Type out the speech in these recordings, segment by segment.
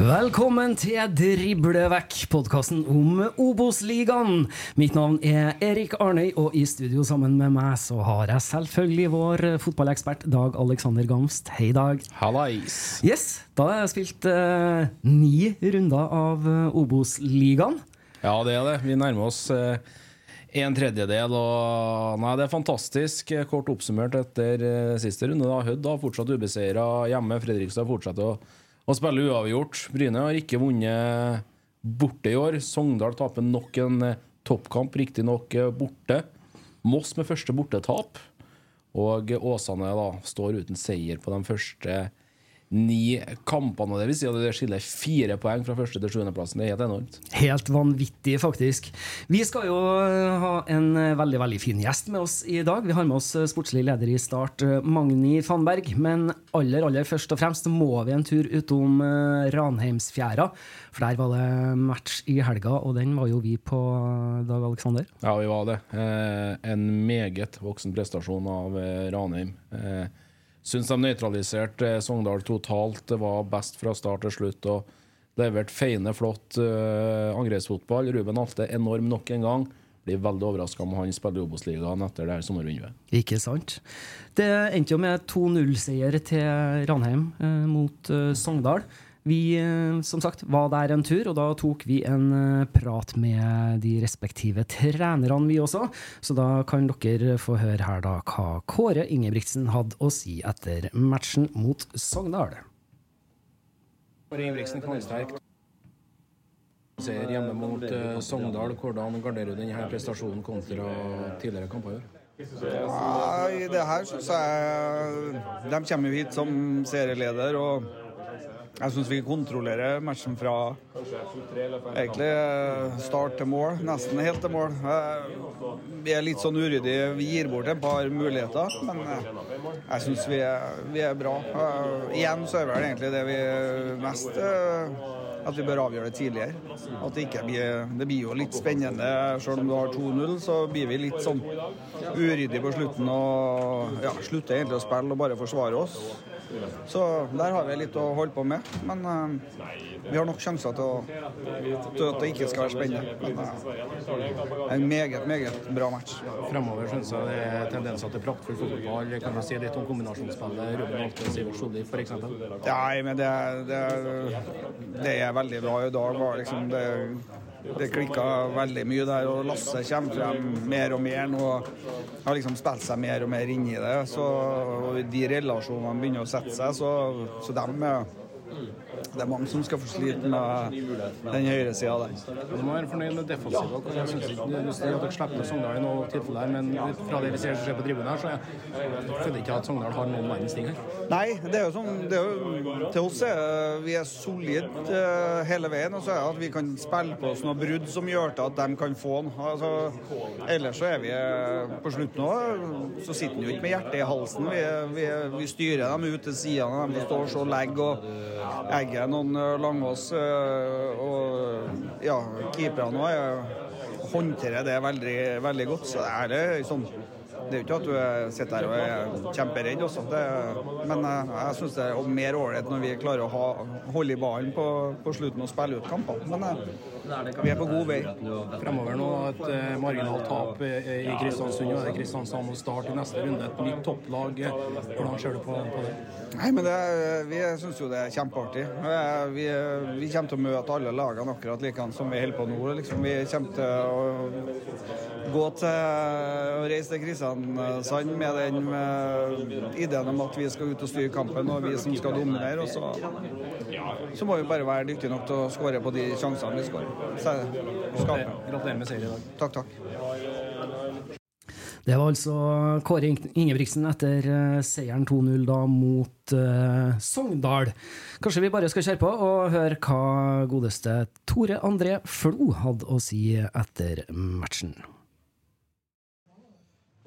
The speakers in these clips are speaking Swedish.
Velkommen til Drible vekk, podkasten om Obos-ligaen. Mitt navn er Erik Arnøy, og i studio sammen med meg så har jeg selvfølgelig vår fotballekspert Dag Alexander Gamst. Hei, Dag. Hallais. Yes, da har jeg spilt eh, ni runder av eh, Obos-ligaen. Ja, det er det. Vi nærmer oss eh, en tredjedel, og nei, det er fantastisk. Kort oppsummert etter eh, siste runde. da. Hødd har fortsatt ubeseira hjemme. Fredrikstad fortsetter å, Og spiller uavgjort. Bryne har ikke vunnet borte i år. Sogndal taper nok en eh, toppkamp, riktignok eh, borte. Moss med første bortetap. Og Åsane da står uten seier på de første ni kampene. Det vil si at det skiller fire poeng fra første til sjuendeplassen. Det er helt enormt. Helt vanvittig, faktisk. Vi skal jo eh, ha en eh, veldig veldig fin gjest med oss i dag. Vi har med oss eh, sportslig leder i Start, Magni Fannberg. Men aller aller først og fremst må vi en tur utom Ranheimsfjæra. For der var det match i helga, og den var jo vi på, Dag Aleksander. Ja, vi var det. En meget voksen prestasjon av Ranheim. Syns de nøytraliserte eh, Sogndal totalt. Det var best fra start til slutt. og Levert feiende, flott uh, angrepsfotball. Ruben Alte enorm nok en gang. Blir veldig overraska om han spiller i Obos-ligaen etter det her sommervinduet. Ikke sant? Det endte jo med 2-0-seier til Ranheim uh, mot uh, Sogndal. Vi eh, som sagt var der en tur, og da tok vi en eh, prat med de respektive trenerne, vi også. Så da kan dere få høre her da hva Kåre Ingebrigtsen hadde å si etter matchen mot Sogndal. Kåre Ingebrigtsen knallsterk. Seier hjemme mot eh, Sogndal. Hvordan garderer du denne prestasjonen kontra tidligere kamper? Nei, det her syns jeg De kommer jo hit som serieleder, og jeg syns vi kontrollerer matchen fra egentlig eh, start til mål. Nesten helt til mål. Eh, vi er litt sånn uryddige. Vi gir bort et par muligheter, men eh, jeg syns vi, vi er bra. Igjen så er vel egentlig det vi mest at vi bør avgjøre det tidligere. At det ikke blir Det blir jo litt spennende. Selv om du har 2-0, så blir vi litt sånn uryddige på slutten og ja, slutter egentlig å spille og bare forsvare oss. Så der har vi litt å holde på med. Men eh, vi har nok sjanser til, å, til at det ikke skal være spennende. Men eh, en meget, meget bra match. Fremover syns jeg det er tendenser til praktfull fotball. Kan du si litt om kombinasjonsspillet? Ruben Alte, Sivert Solli f.eks.? Nei, men det, det, det er veldig bra. I dag var liksom det det klikka veldig mye der, og Lasse kommer frem mer og mer nå. Har liksom spilt seg mer og mer inn i det. Så og de relasjonene begynner å sette seg, så, så dem er det er mange som skal få slite med den høyresida der. Du må være fornøyd med defensiva. Jeg synes ikke du dere slipper Sogndal i noe tilfelle, men ut fra det vi ser som skjer på tribunen her, så jeg føler ikke at Sogndal har noen verdens ting her. Nei, det er jo sånn det er jo, Til oss er vi er solide eh, hele veien. Og så er det at vi kan spille på oss noen brudd som gjør til at de kan få den. Altså, ellers så er vi eh, på slutten òg Så sitter han jo ikke med hjertet i halsen. Vi, vi, vi styrer dem ut til sidene. De står så og legger og egger noen eh, Langås. Eh, og ja, keeperne eh, òg håndterer det veldig, veldig godt. Så det er liksom, det, eh, sånn det er jo ikke at du sitter her og er kjemperedd også. Det, men jeg syns det er mer ålreit når vi klarer å ha, holde i ballen på, på slutten og spille ut kampene. Men vi er på god vei. Fremover nå et eh, marginalt tap eh, i Kristiansund. og det Kristiansand og Start i neste runde. Et nytt topplag. Hvordan ser du på, på det? Nei, men det, Vi syns jo det er kjempeartig. Eh, Vi, vi kommer til å møte alle lagene akkurat likedan som vi holder på nå. Liksom, vi kommer til å gå til å reise til Kristiansand med den eh, ideen om at vi skal ut og styre kampen, og vi som skal dominere. Og så, så må vi bare være dyktige nok til å skåre på de sjansene vi skårer. Så. Gratulerer med seier i dag. Takk, takk. Det var altså Kåre Ing- Ingebrigtsen etter eh, seieren 2-0 da mot eh, Sogndal. Kanskje vi bare skal kjøre på og høre hva godeste Tore André Flo hadde å si etter matchen.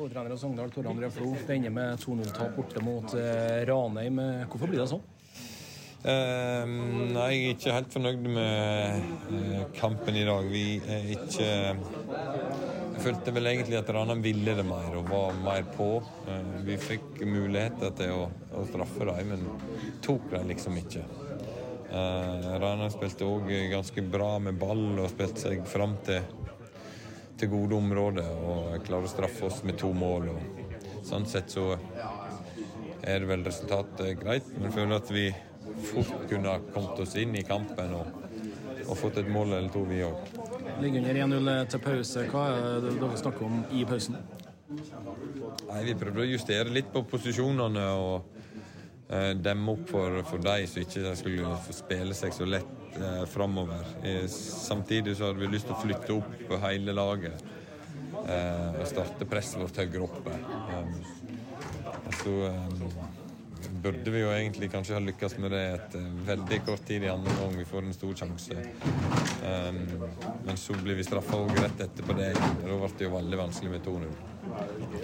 Hovedtrener i Sogndal, Tore André Flo, det ender med 2-0-tap borte mot eh, Ranheim. Hvorfor blir det sånn? Eh, nei, jeg er ikke helt fornøyd med uh, kampen i dag. Vi er ikke Jeg følte vel egentlig at Ranheim ville det mer og var mer på. Uh, vi fikk muligheter til å, å straffe dem, men tok dem liksom ikke. Uh, Ranheim spilte òg ganske bra med ball og spilte seg fram til, til gode områder og klarer å straffe oss med to mål. Og sånn sett så er det vel resultatet greit, men jeg føler at vi fort kunne kommet oss inn i kampen og, og fått et mål eller to, vi òg. Ligger under 1-0 til pause. Hva er det dere snakker om i pausen? Nei, Vi prøvde å justere litt på posisjonene og eh, demme opp for, for dem, så ikke de skulle få spille seg så lett eh, framover. Eh, samtidig så hadde vi lyst til å flytte opp hele laget eh, og starte presset vårt høyere oppe. Um, så um, burde vi jo egentlig kanskje ha lykkes med det etter veldig kort tid i andre gang vi får en stor sjanse. Um, men så blir vi straffa òg rett etterpå det. Da ble det jo veldig vanskelig med 2-0.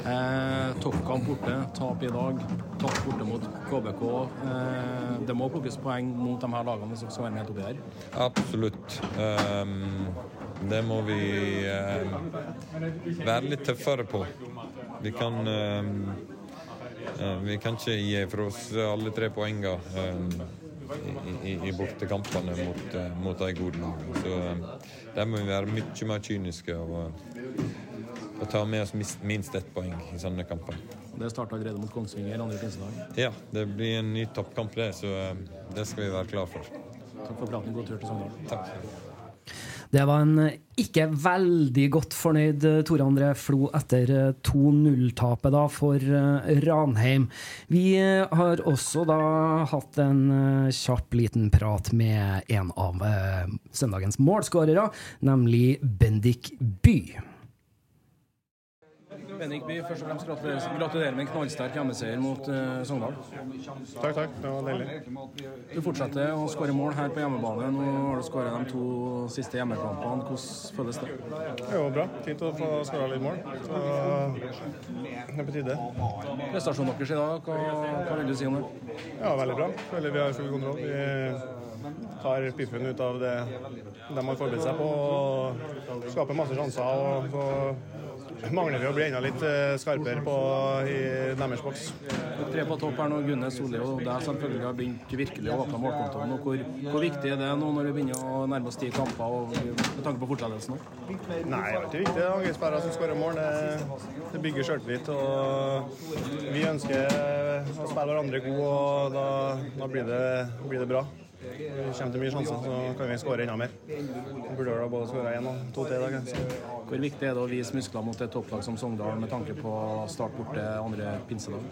Eh, Toppkamp borte, tap i dag. Tap borte mot KBK. Eh, det må plukkes poeng mot de her lagene hvis dere skal være med helt oppi her. Absolutt. Um, det må vi um, være litt tøffere på. Vi kan uh, Vi kan ikke gi fra oss alle tre poengene um, i, i, i bortekampene mot, uh, mot de gode lagene. Så um, der må vi være mye mer kyniske og, og ta med oss minst ett poeng i sånne kamper. Det starter allerede mot Kongsvinger andre pinsedag. Ja, det blir en ny toppkamp, det, så um, det skal vi være klar for. Takk for praten. God tur til Sogndal. Takk. Det var en eh, ikke veldig godt fornøyd eh, Tore André Flo etter eh, 2-0-tapet da for Ranheim. Vi har også da hatt en kjapp liten prat med en av søndagens målskårere, nemlig Bendik By. Bendik By, først og fremst gratulerer, gratulerer med en knallsterk hjemmeseier mot eh, Sogndal. Takk, takk. Det var deilig. Du fortsetter å skåre mål her på hjemmebane. Nå har du skåret de to siste hjemmekampene. Hvordan føles det? Det var bra. Fint å få skåra litt mål. Så det er på tide. Prestasjonen deres i dag, hva, hva vil du si om det? Ja, veldig bra. Føler vi har full kontroll. Vi tar piffen ut av det de har forberedt seg på og skaper masse sjanser. Og så mangler vi å bli enda litt eh, skarpere på, i deres boks. Tre på topp her nå. Gunne Solli og deg selvfølgelig har begynt virkelig å åpne målkontoen. Hvor, hvor viktig er det nå når vi begynner å nærme oss ti kamper og med tanke på fortsettelsen? Nei, det er ikke viktig. Det er angrepsspillere som skårer mål. Det, det bygger selvtillit. Og vi ønsker å spille hverandre gode, og da, da blir, det, blir det bra. Kommer til mye sjanser, så kan vi skåre enda mer. Vi burde vel både skåra én og to til i dag. Hvor viktig er det å vise muskler mot et topplag som Sogndal med tanke på start borte andre pinsedag?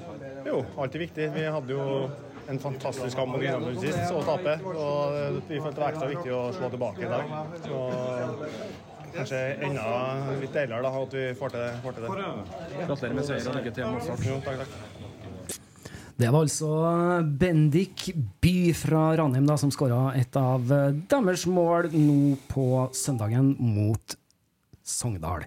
Jo, alltid viktig. Vi hadde jo en fantastisk kamp mot Kristiansund sist, så tapet. Og vi følte det var ekstra viktig å slå tilbake i dag. Så kanskje enda litt deiligere da, at vi får til, får til det. Gratulerer med seier og lykke til mot start. Jo, takk, takk. Det var altså Bendik By fra Ranheim da, som skåra et av eh, deres mål nå på søndagen mot Sogndal.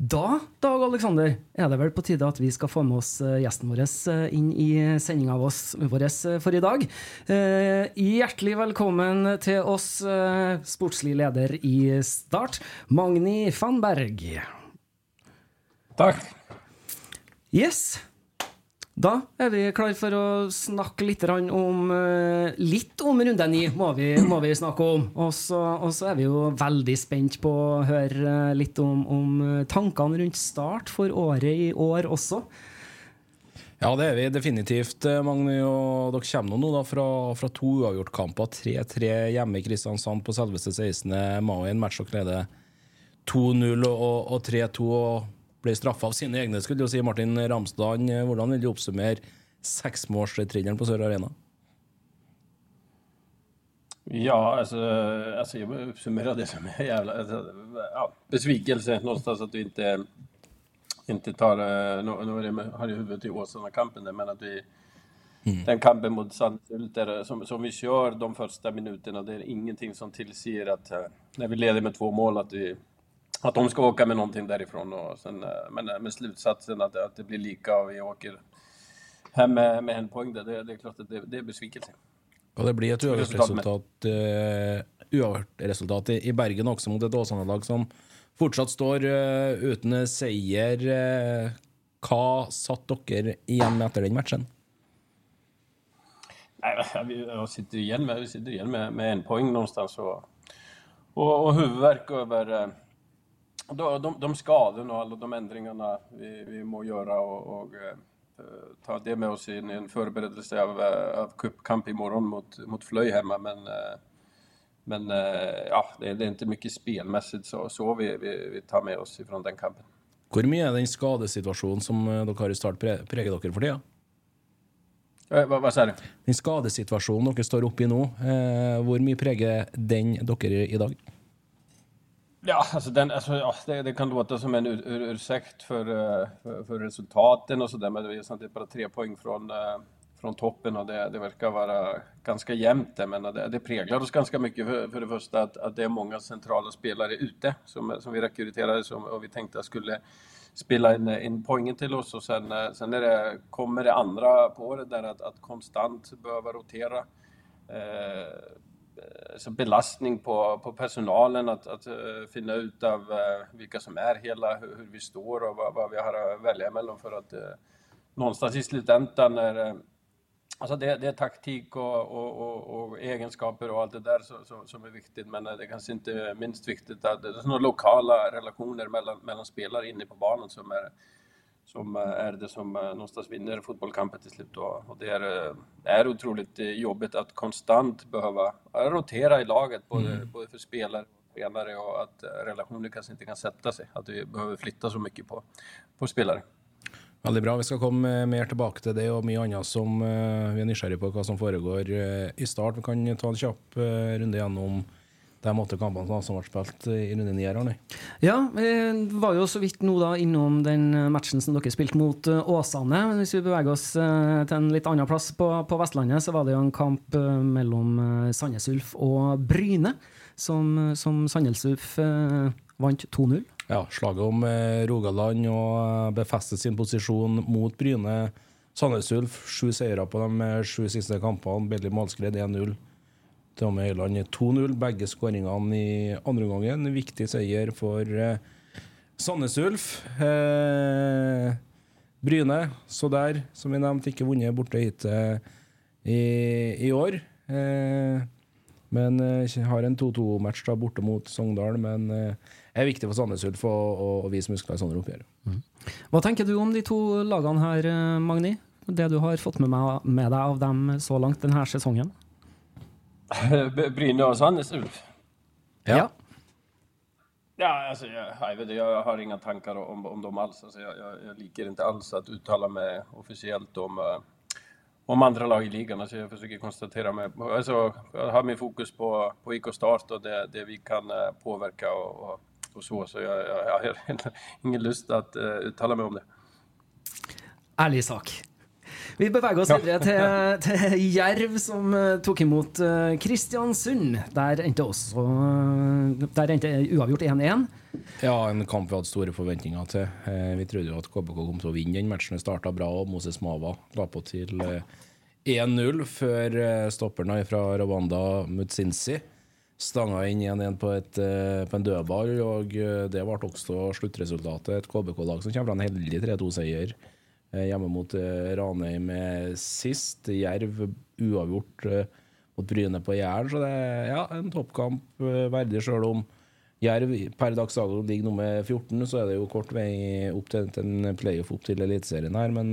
Da, Dag Aleksander, er det vel på tide at vi skal få med oss eh, gjesten vår eh, inn i sendinga vår for i dag. Hjertelig velkommen til oss, sportslig leder i Start, Magni Fannberg. Takk. Yes. Da er vi klar for å snakke litt om eh, Litt om runde ni, må vi, må vi snakke om. Og så og så er vi jo veldig spent på å høre eh, litt om, om eh, tankene rundt start for året i år også. Ja, det er vi definitivt, eh, Magny. Og dere kommer nå da fra, fra to uavgjortkamper. 3-3 hjemme i Kristiansand på selveste 16. mai. En match dere leder 2-0 og, og 3-2 og ble straffa av sine egne, skulle du si. Martin Ramsdal, eh, hvordan vil du oppsummere seksmålstrilleren på Sør Arena? Ja, alltså, alltså jag vill uppsummera det som är jävla alltså, ja, besvikelse någonstans att vi inte, inte tar, eh, nu, nu är det med, har i huvudet i Åsarna-kampen där, men att vi Den kampen mot Sandhult, som, som vi kör de första minuterna, det är ingenting som tillser att eh, när vi leder med två mål att, vi, att de ska åka med någonting därifrån. Och sen, eh, men eh, med slutsatsen att, att det blir lika och vi åker hem med, med en poäng, där, det, det är klart att det, det är besvikelse. Og det blir et uavgjort Resultat uh, resultat i, i Bergen også, mot et Åsane-lag som fortsatt står eh, uten seier. Eh, hva satt dere igjen med etter den matchen? Nej, men vi sitter igen med, vi sitter igen med, med en poäng någonstans och, och, och huvudvärk över de, de, skadorna och alla de ändringarna vi, vi må göra och, och eh, ta det med oss i en förberedelse av, eh, av cupkamp imorgon mot, mot Flöj hemma. Men, eh, men ja, det, är- det är inte mycket spelmässigt så, så vi, vi, vi tar med oss ifrån den kampen. Hvor mye er den skadesituasjonen som dere har i Start, preger dere for tida? Eh, vad, vad säger du? Den skadesituasjonen dere står oppe i eh, hvor mye preger den dere i dag? Ja, alltså den, alltså, ja, det, det kan låta som en ur, ur, ursäkt för, eh, för, för resultaten och sådär, men det är samtidigt bara tre poäng från, eh, från toppen och det, det verkar vara ganska jämnt där, men det, det präglar oss ganska mycket för, för det första att, att det är många centrala spelare ute som, som vi rekryterade som, och vi tänkte att skulle spela in, in poängen till oss och sen, eh, sen är det, kommer det andra på det där att, att konstant behöva rotera. Eh, alltså belastning på, på personalen att, att eh, finna ut av eh, vilka som är hela, hur, hur vi står och vad, vad vi har att välja mellan för att eh, någonstans i slutändan är Alltså det, det är taktik och, och, och, och egenskaper och allt det där som, som, som är viktigt. Men det är kanske inte minst viktigt att det är sådana lokala relationer mellan, mellan spelare inne på banan som är, som eh, är det som eh, någonstans vinner fotbollskampen till slut. Och, och det är, eh, är otroligt jobbigt att konstant behöva eh, rotera i laget, både, både för spelare och tränare och att relationer kanske inte kan sätta sig. Att vi behöver flytta så mycket på, på spelare. Veldig bra. Vi skal komme eh, mer tilbake til det og mye annet som vi er nysgjerrig på hva som foregår eh, i start. Vi kan ta en kjapp runde gjennom de åtte kampene som ble spilt i runde ni her. Ja, vi var jo så vidt nå da innom den matchen som dere spilte mot eh, Åsane. Men hvis vi beveger oss eh, til en litt annen plass på, på Vestlandet, så var det jo en kamp eh, mellom Sandnes Ulf og Bryne, som, som Sandnes Ulf vant 2-0. Ja, slaget om Rogaland og eh, befeste sin posisjon mot Bryne. Sandnes Ulf, sju seire på de sju siste kampene. Billig målskred 1-0. Tome Høiland 2-0. Begge skåringene i andre omgang. Viktig seier for eh, Sandnes Ulf. Eh, Bryne, så der, som vi nevnte, ikke vunnet borte hit eh, i, i år. Eh, men eh, har en 2-2-match da borte mot Sogndal. Men eh, er viktig for Sandnes Ulf å, å, å vise muskler i sånne oppgjør. Mm. Hva tenker du om de to lagene her, eh, Magni? Det du har fått med, meg, med deg av dem så langt denne sesongen? Bryne och Sandnes Ulf. Ja. Ja, alltså, jag, jag, jag har inga tankar om, om dem alls. Alltså, jag, jag, jag liker inte alls att uttala mig officiellt om, eh, om andra lag i ligan. Alltså, jag försöker konstatera mig. Alltså, jag har min fokus på, på IK Start och det, det vi kan eh, påverka och, och, och så. Så jag, jag, jag har ingen lust att eh, uttala mig om det. Ærlig sak. Vi beveger oss videre til, til Jerv, som eh, tok imot eh, Kristiansund. Der endte også eh, Der endte uavgjort 1-1. Ja, en kamp vi hadde store forventninger til. Vi trodde jo at KBK kom til å vinne den matchen. Starta bra, og Moses Mava la på til eh, 1-0 før stopperen fra Rwanda Mutsinsi stanga inn 1-1 på, på en dødball, og det ble også sluttresultatet. Et KBK-lag som kommer fra en heldig 3-2-seier eh, Eh, hjemme mot eh, Ranheim sist. Jerv uavgjort eh, mot Bryne på Jæren. Så det er ja, en toppkamp verdig, sjøl om Jerv per dags dato ligger nummer 14, så er det jo kort vei opp til, til en playoff opp til Eliteserien her. Men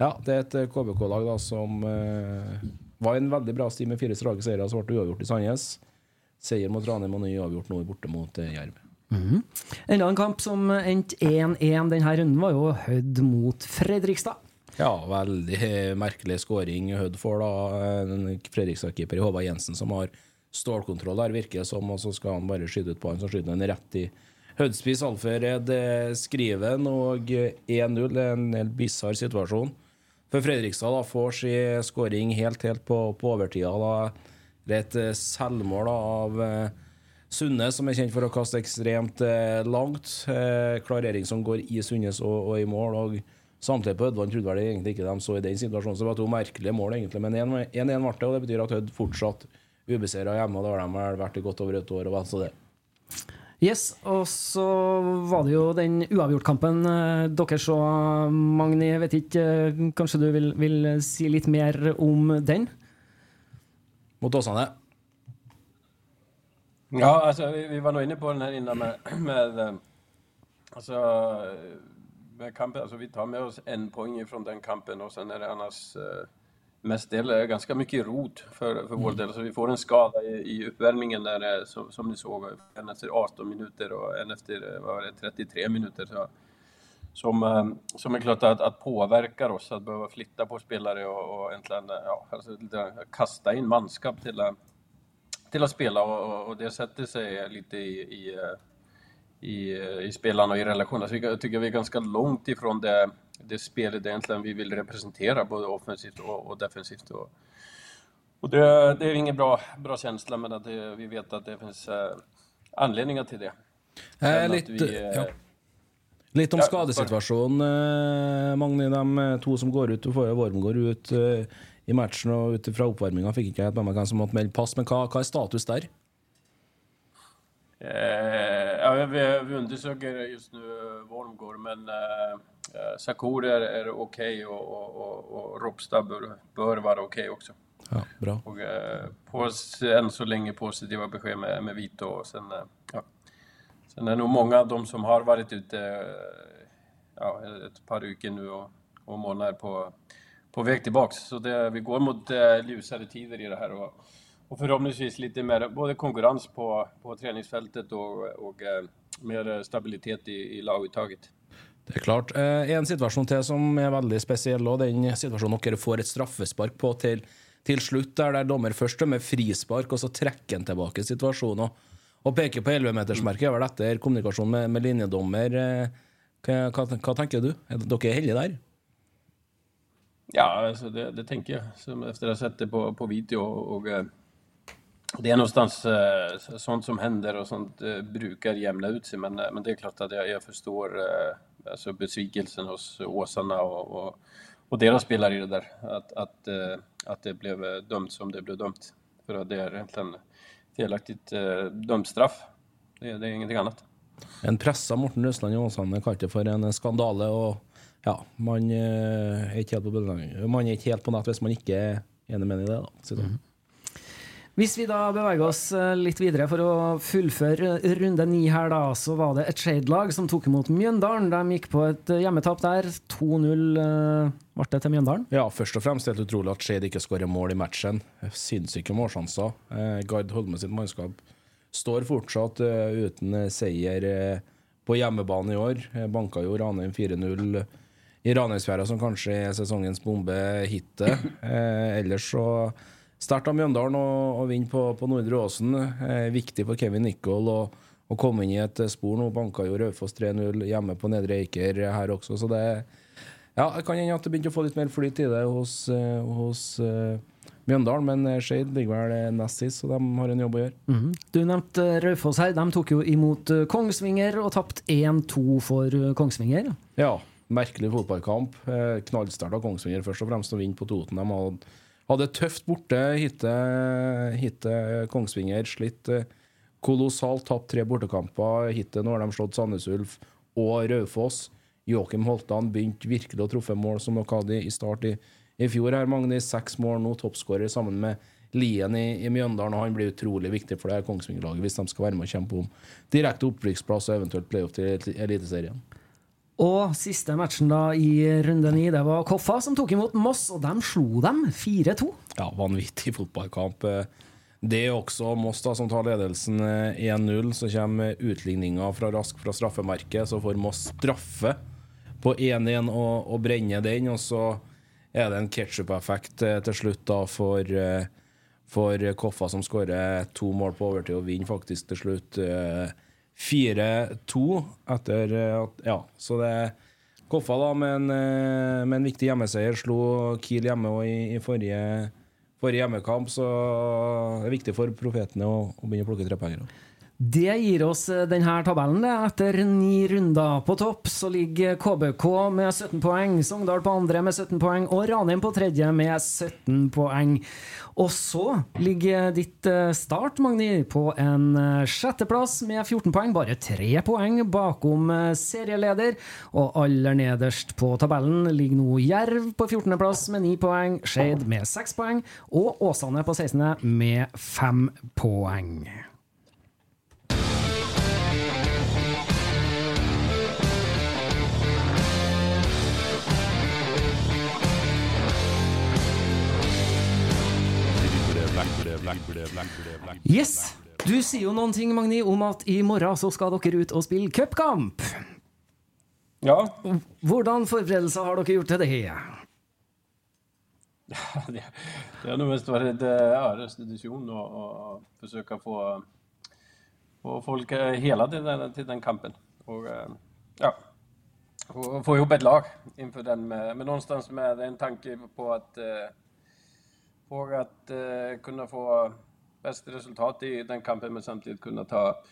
ja, det er et KBK-lag da som uh, var en veldig bra sti med fire strake seire, så ble uavgjort i Sandnes. Seier mot Ranheim og ny uavgjort nå borte mot eh, Jerv. Enda en kamp som endte 1-1 denne runden, var jo Hødd mot Fredrikstad. Ja, veldig eh, merkelig skåring Hødd får, da. Eh, Fredrikstad-keeper Håvard Jensen som har stålkontroll der, virker det som, og så skal han bare skyte ut på han, så skyter han rett i Hødspis Alfred eh, skriven, og 1-0. Det en helt bisarr situasjon. For Fredrikstad da får sin skåring helt, helt på, på overtida. Da. Det er et selvmål da, av eh, Sunne, som er kjent for å kaste ekstremt eh, langt. Eh, klarering som går i Sunnes og, og i mål. og Samtidig på Ødvand trodde vel egentlig ikke de så i den situasjonen, så det var to merkelige mål, egentlig. Men 1-1 ble det, og det betyr at Hødd fortsatt ubeseira hjemme. og Det har de vel vært i godt over et år. og vel så det. Yes, og så var det jo den uavgjortkampen. eh, Dere så, Magni, jeg vet ikke, eh, kanskje du vil, vil si litt mer om den? Mot Åsane. Ja, alltså, vi, vi var nog inne på den här innan med, med, eh, alltså, eh, med kampen. Alltså, vi tar med oss en poäng från den kampen och sen är det annars eh, mest del är ganska mycket rot för, för vår del. Så vi får en skada i, i uppvärmningen där, eh, som, som ni såg, en efter 18 minuter och en efter eh, var det, 33 minuter. Så, som, eh, som är klart att, att påverkar oss att behöva flytta på spelare och, och egentligen eh, ja, alltså, kasta in manskap till till att spela och, och, det sätter sig lite i, i, eh, i, eh, i spelarna och i relationen. Så jag tycker vi är ganska långt ifrån det, det spelet egentligen vi vill representera, både offensivt och, och defensivt. Och, och det, det är ingen bra, bra känsla, men att det, vi vet att det finns eh, anledningar till det. Eh, att litt, vi, eh, ja. litt om Ja, skadesituasjonen, eh, Magni. De eh, to som går ut. Du får jo Worm går ut eh, i matchen, og ut fra oppvarminga fikk ikke jeg med meg hvem som måtte melde pass. Men hva, hva er status der? Eh, ja, vi, vi undersöker just nu Wormgård, men eh, eh, Sakur är, är okej och, och, och, och Ropstad bör, bör vara okej också. Ja, bra. Och eh, på, än så länge positiva besked med, med Vito och sen, eh, ja. sen är nog många av dem som har varit ute eh, ja, ett par veckor nu och, och månader på, på väg tillbaks. Så det, vi går mot eh, ljusare tider i det här och, och förhoppningsvis lite mer både konkurrens på, på träningsfältet och, och eh, mer stabilitet i, i laguttaget. Det er klart. Eh, en situasjon til som er veldig spesiell, og den situasjonen dere får et straffespark på til, til slutt, der, der dommer først dømmer frispark, og så trekker han tilbake situasjonen og, og peker på 11-metersmerket. Er vel etter kommunikasjon med, med linjedommer. Eh, hva, hva, hva tenker du? Er dere heldige der? Ja, alltså det, det tänker jag. Som efter att ha sett det på, på video. Och, och, eh, det är någonstans eh, sånt som händer och sånt eh, brukar jämna ut sig. Men, eh, men det är klart att jag, jag förstår eh, alltså besvikelsen hos Åsarna och, och, och deras spelare i det där. Att, att, eh, att det blev eh, dömt som det blev dömt. För att det är egentligen felaktigt eh, dömt straff. Det, det är ingenting annat. En pressa Morten Røsland i Åsane kalte det for en skandale. og ja, Man eh, er ikke helt på, bølgelang- man er ikke helt på nett hvis man ikke er enig med i det. da. Det- Hvis vi da beveger oss eh, litt videre for å fullføre runde ni her, da, så var det et Shade-lag som tok imot Mjøndalen. De gikk på et eh, hjemmetap der. 2-0 eh, ble det til Mjøndalen. Ja, først og fremst helt utrolig at Skeid ikke skårer mål i matchen. Sinnssyke målsjanser. Eh, Gard Holme sitt mannskap står fortsatt eh, uten eh, seier eh, på hjemmebane i år. Eh, banka jo Ranheim 4-0 i Ranheimsfjæra, som kanskje er sesongens bombe hitet. Eh, ellers så sterkt av Mjøndalen å, vinne på, på Nordre Åsen. Eh, viktig for Kevin Nicol å, komme inn i et eh, spor nå. Banka jo Raufoss 3-0 hjemme på Nedre Eiker her også, så det ja, det kan hende at det begynte å få litt mer flyt i det hos, eh, hos eh, Mjøndalen, men uh, Skeid ligger vel eh, nest sist, så de har en jobb å gjøre. Mhm. Du nevnte eh, Raufoss her. De tok jo imot eh, Kongsvinger og tapte 1-2 for eh, Kongsvinger. Ja, merkelig fotballkamp. Eh, Knallsterkt av Kongsvinger først og fremst å vinne på Toten. De hadde, hadde det tøft borte, hittil Kongsvinger. Slitt eh, kolossalt, tapt tre bortekamper. Hittil nå har de slått Sandnes Ulf og Raufoss. Joakim Holtan begynte virkelig å truffe mål som dere hadde i start i, i fjor. her, Magnus. Seks mål nå, toppskårer sammen med Lien i, i Mjøndalen. og Han blir utrolig viktig for det her Kongsvinger-laget hvis de skal være med og kjempe om direkte opprykksplass og eventuelt playoff til Eliteserien. Og siste matchen da i runde ni, det var Koffa som tok imot Moss, og de slo dem 4-2. Ja, vanvittig fotballkamp. Det er også Moss da som tar ledelsen eh, 1-0. Så kommer utligninga fra Rask fra straffemerket. Så får Moss straffe på 1-1 og, og brenne den. Og så er det en ketsjup-effekt eh, til slutt da for, eh, for Koffa, som skårer to mål på overtid og vinner faktisk til slutt. 4-2 etter eh, at Ja, så det Koffa da med en, eh, med en viktig hjemmeseier slo Kiel hjemme i, i forrige, forrige, hjemmekamp, så det er viktig for profetene å, å begynne å plukke trepoengere. Det gir oss eh, den denne tabellen. Etter ni runder på topp så ligger KBK med 17 poeng, Sogndal på andre med 17 poeng og Ranheim på tredje med 17 poeng. Og så ligger ditt eh, Start, Magni, på en eh, sjetteplass med 14 poeng. Bare tre poeng bakom eh, serieleder. Og aller nederst på tabellen ligger nå Jerv på 14.-plass med 9 poeng, Skeid med 6 poeng og Åsane på 16. med 5 poeng. Yes! Du sier jo noen ting, Magni, om at i morgen så skal dere ut og spille cupkamp. Ja. Hvordan forberedelser har dere gjort til det? det, det har nog mest varit ja, restitution och, och försöka få, få folk hela till den, till den kampen. Och, ja, få, få ihop ett lag inför den. Med, men någonstans med en tanke på att på att eh, kunna få bäst resultat i den kampen men samtidigt kunna ta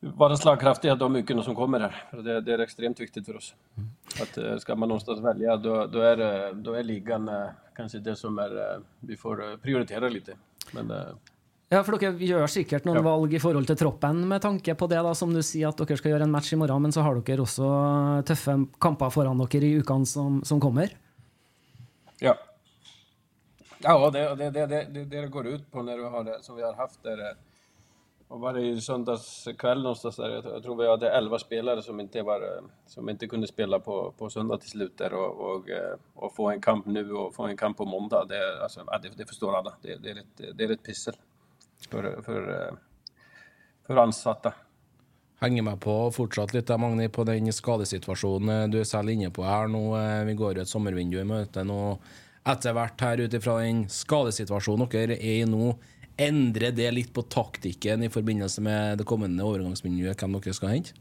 vara slagkraftiga de mycket som kommer här. Det, det, är extremt viktigt för oss. Mm. Att eh, ska man någonstans välja då, då, är, då är ligan eh, kanske det som är, eh, vi får prioritera lite. Men, ja, for dere gjør sikkert noen ja. valg i forhold til troppen med tanke på det, da, som du sier at dere skal gjøre en match i morgen, men så har dere også tøffe kamper foran dere i ukene som, som kommer? Ja, Ja, det, det, det, det, det går ut på när du har det som vi har haft där. Eh, och var det i söndags kväll någonstans där, jag tror vi hade 11 spelare som inte, var, eh, som inte kunde spela på, på söndag till slut där och, och, eh, och få en kamp nu och få en kamp på måndag. Det, alltså, det, det förstår alla. Det, det, är ett, det är ett pissel för, för, för ansatta. Hänger med på fortsatt lite Magni, på den skadesituationen du är själv inne på här nu. Vi går i ett sommarvindu i möten och etter hvert her ut ifra den skadesituasjonen dere er i nå, endrer det litt på taktikken i forbindelse med det kommende overgangsmiljøet, hvem dere skal hente?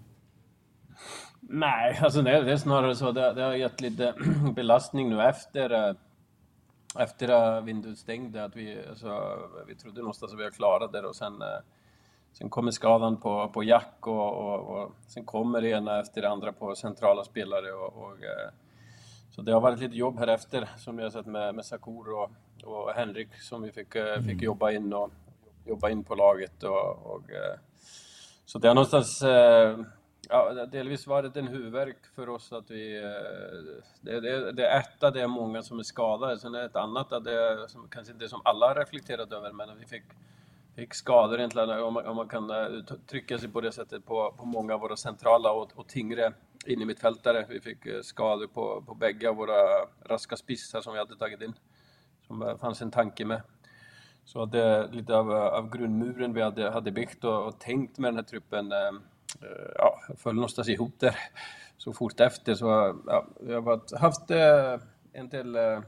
Nej, alltså det, det är snarare så. Det, det har gett lite eh, belastning nu efter, eh, efter att vinduet stängde. Att vi, alltså, vi trodde någonstans att vi har klarat det och sen, eh, sen kommer skadan på, på Jack och, och, och sen kommer det ena efter det andra på centrala spelare. och, och så det har varit lite jobb här efter som jag sett med, med Sakur och, och Henrik som vi fick, eh, mm. fick jobba in och jobba in på laget. Och, och eh, så det har någonstans eh, ja, delvis varit en huvudvärk för oss att vi... Det, det, det är ett det är många som är skadade, sen är det ett annat att det som, kanske inte som alla har reflekterat över, men vi fick, fick skador egentligen, om man, om man kan eh, uttrycka sig på det sättet, på, på många av våra centrala och, och tyngre innermittfältare. Vi fick eh, skador på, på bägge våra raska spissar som vi hade tagit in. Som det fanns en tanke med. Så det är lite av, av grundmuren vi hade, hade byggt och, och tänkt med den här truppen eh, ja, föll någonstans ihop där så fort efter. Så ja, vi har haft eh, en del eh,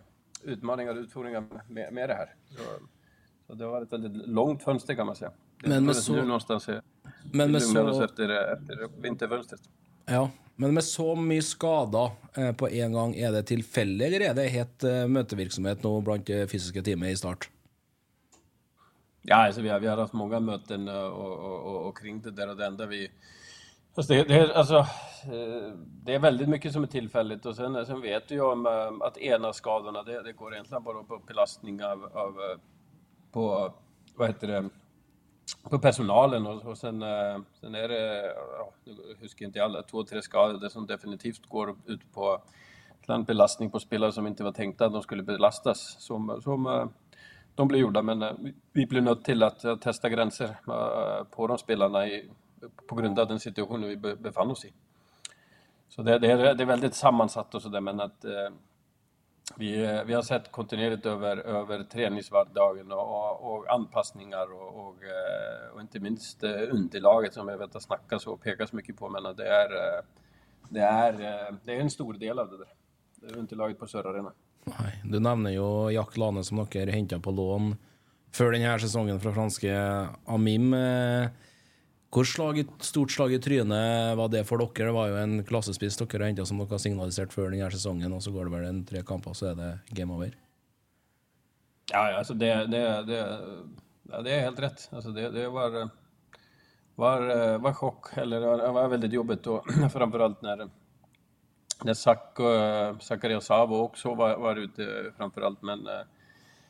utmaningar och utfordringar med, med det här. Så, så, det varit ett väldigt långt fönster kan man säga. Det men med så... nu någonstans men med så... efter, efter vinterfönstret. Ja, men med så mye skader eh, på en gang, er det tilfeldig, eller er det helt eh, møtevirksomhet nå blant det fysiske teamet i start? Ja, alltså vi, har, vi har haft många möten och, och, och, och kring det där och det enda vi... Alltså det, det, alltså, eh, det är väldigt mycket som är tillfälligt och sen, sen vet du ju om eh, att ena skadorna, det, det går egentligen bara på belastning av, av på, vad heter det, på personalen och, och sen, eh, sen är det, ja, nu huskar inte alla, två, tre skador som definitivt går ut på en belastning på spelare som inte var tänkta att de skulle belastas som, som eh, de blev gjorda. Men eh, vi- blev nödt till att testa gränser eh, på de spelarna i, på grund av den situationen vi befann oss i. Så det, det, är, det är väldigt sammansatt och sådär men att eh, vi, eh, vi har sett kontinuerligt över, över träningsvardagen och, och, och anpassningar och, och, eh, och inte minst eh, underlaget som jag vet att snackas och pekas mycket på. Men det är, det, är, det är en stor del av det där. Det är underlaget på Södra Arena. Nej, du nämner ju Jack Lane, som ni henta på lån för den här säsongen från franska Amim. Eh, Hvor slag, stort slag i trynet var det for dere? Det var jo en klassespiss dere henta som dere har signalisert før denne sesongen, og så går det vel en tre kamper, så er det game over. Ja, ja, altså det, det, det, ja, det er helt rett. Altså det, det var, var, var sjokk. eller det var veldig jobbigt Og framfor alt når, Zack, Zakaria Savo også var, var ute framfor alt. Men, uh,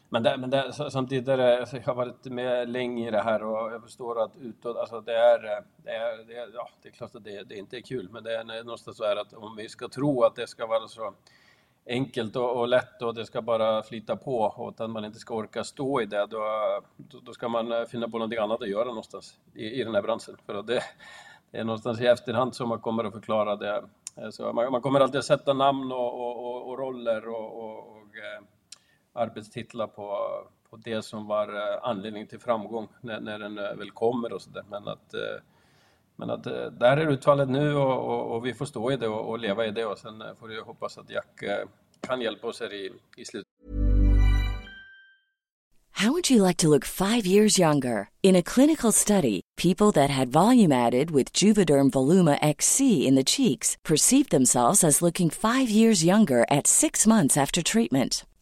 men, det, men det, samtidigt är det, alltså jag har varit med länge i det här och jag förstår att utåt, alltså det är, eh, det är, det är, ja, det är klart att det, det inte är kul, men det är någonstans så här att om vi ska tro att det ska vara så enkelt och, och lätt och det ska bara flyta på och att man inte ska orka stå i det, då, då, då ska man eh, finna på någonting annat att göra någonstans i, i den här branschen. För att det, det är någonstans i efterhand som man kommer att förklara det. Eh, så man, man kommer alltid att sätta namn och, och, och, och roller och, och, och arbetstitlar på, på det som var eh, anledning till framgång när, när den eh, väl kommer och sådär. Men att, eh, men att där är utfallet nu och, och, och vi får stå i det och, och leva i det och sen får vi hoppas att Jack kan hjälpa oss här i, i slutet. How would you like to look five years younger? In a clinical study, people that had volume added with Juvederm Voluma XC in the cheeks perceived themselves as looking five years younger at six months after treatment.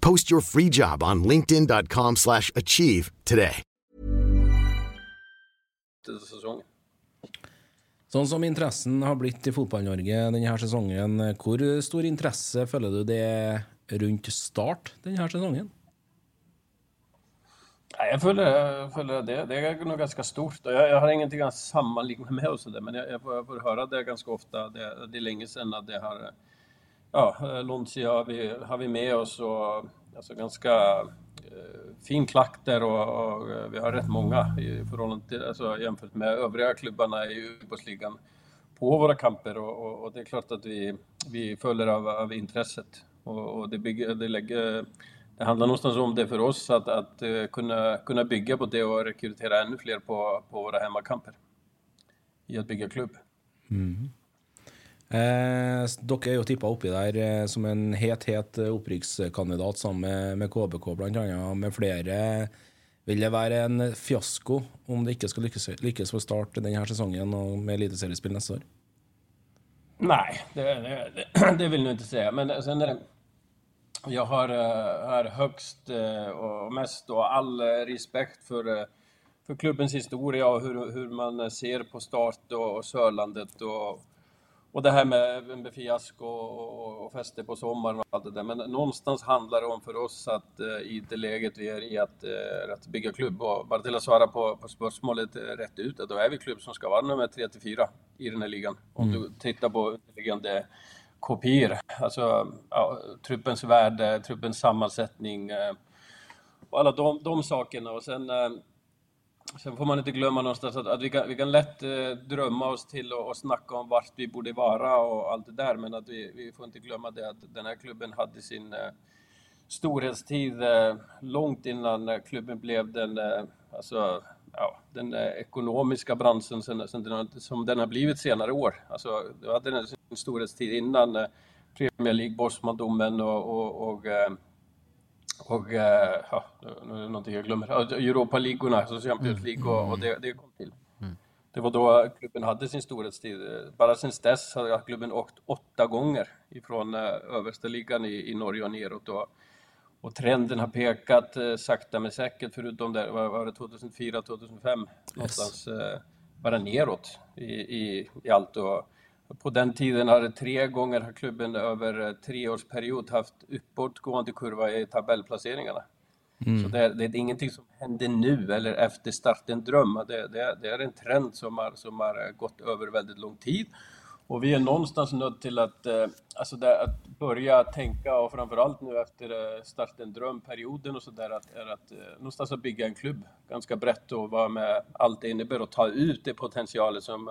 Post your free job on linkedin.com/achieve slash achieve today. Sånn som interessen har blitt i Fotball-Norge denne sesongen, hvor stor interesse føler du det er rundt start denne sesongen? Nej, jag följer, jag följer det. Det är nog ganska stort. Jag, jag har ingenting att sammanligna med men jag, jag, får, jag får höra det ganska ofta. Det, det är länge sedan att det har... Ja, eh, Lonzi har vi, har vi med oss och alltså ganska eh, fin klack där och, och eh, vi har rätt många i förhållande till, alltså jämfört med övriga klubbarna i Ubåtsligan på våra kamper och, och, och det är klart att vi, vi följer av, av intresset och, och det, bygger, det lägger det handlar någonstans om det för oss att, att eh, kunna, kunna bygga på det och rekrytera ännu fler på, på våra hemmakamper i att bygga klubb. Mm. Eh, dere er jo tippa oppi der eh, som en het, het eh, opprykkskandidat sammen med, med KBK, bl.a. med flere Vil det være en fiasko om det ikke skal lykkes, lykkes for Start denne sesongen og med eliteseriespill neste år? Nej, det, det, det, vill jag inte säga. Men sen är det, jag har, eh, har högst och eh, mest och all respekt för, för klubbens historia och hur, hur man ser på Start och, och Sörlandet och, och det här med, med fiasko och, och fester på sommaren och allt det där. Men någonstans handlar det om för oss att i det läget vi är i att, att bygga klubb. Och bara till att svara på, på spörsmålet rätt ut, då är vi klubb som ska vara nummer 3 till 4 i den här ligan. Om Mm. du tittar på underliggande kopior, alltså ja, truppens värde, truppens sammansättning eh, och alla de, de sakerna. Och sen, eh, sen får man inte glömma någonstans att, att vi, kan, vi kan lätt eh, drömma oss till och, och snacka om vart vi borde vara och allt det där, men att vi, vi får inte glömma det att den här klubben hade sin eh, storhetstid eh, långt innan eh, klubben blev den, eh, alltså, ja, den eh, ekonomiska branschen sen, sen den, har- som den har blivit senare år. Alltså, det hade den sin storhetstid innan eh, Premier League, Bosman-domen och, och, och, och eh, ja, nu är det någonting jag glömmer, Europa-ligorna, alltså Champions League och, och det, det kom till. Det var då klubben hade sin storhetstid. Bara sen dess har klubben åkt åtta gånger ifrån eh, översta ligan i, i Norge och neråt. Och, och trenden har pekat eh, sakta men säkert, förutom där, vad var det 2004, 2005, någonstans eh, bara neråt i, i, i allt. Och på den tiden har tre gånger har klubben över eh, treårsperiod haft uppåtgående kurva i tabellplaceringarna. Mm. Så det, är- det är ingenting som händer nu eller efter starten dröm. Det, det, det är en trend som har, som har eh, gått över väldigt lång tid. Och vi är någonstans nödd till att, eh, alltså det, att börja tänka och framförallt nu efter starten drömperioden och sådär att, är att någonstans att bygga en klubb ganska brett och vara med allt det innebär och ta ut det potentialet som,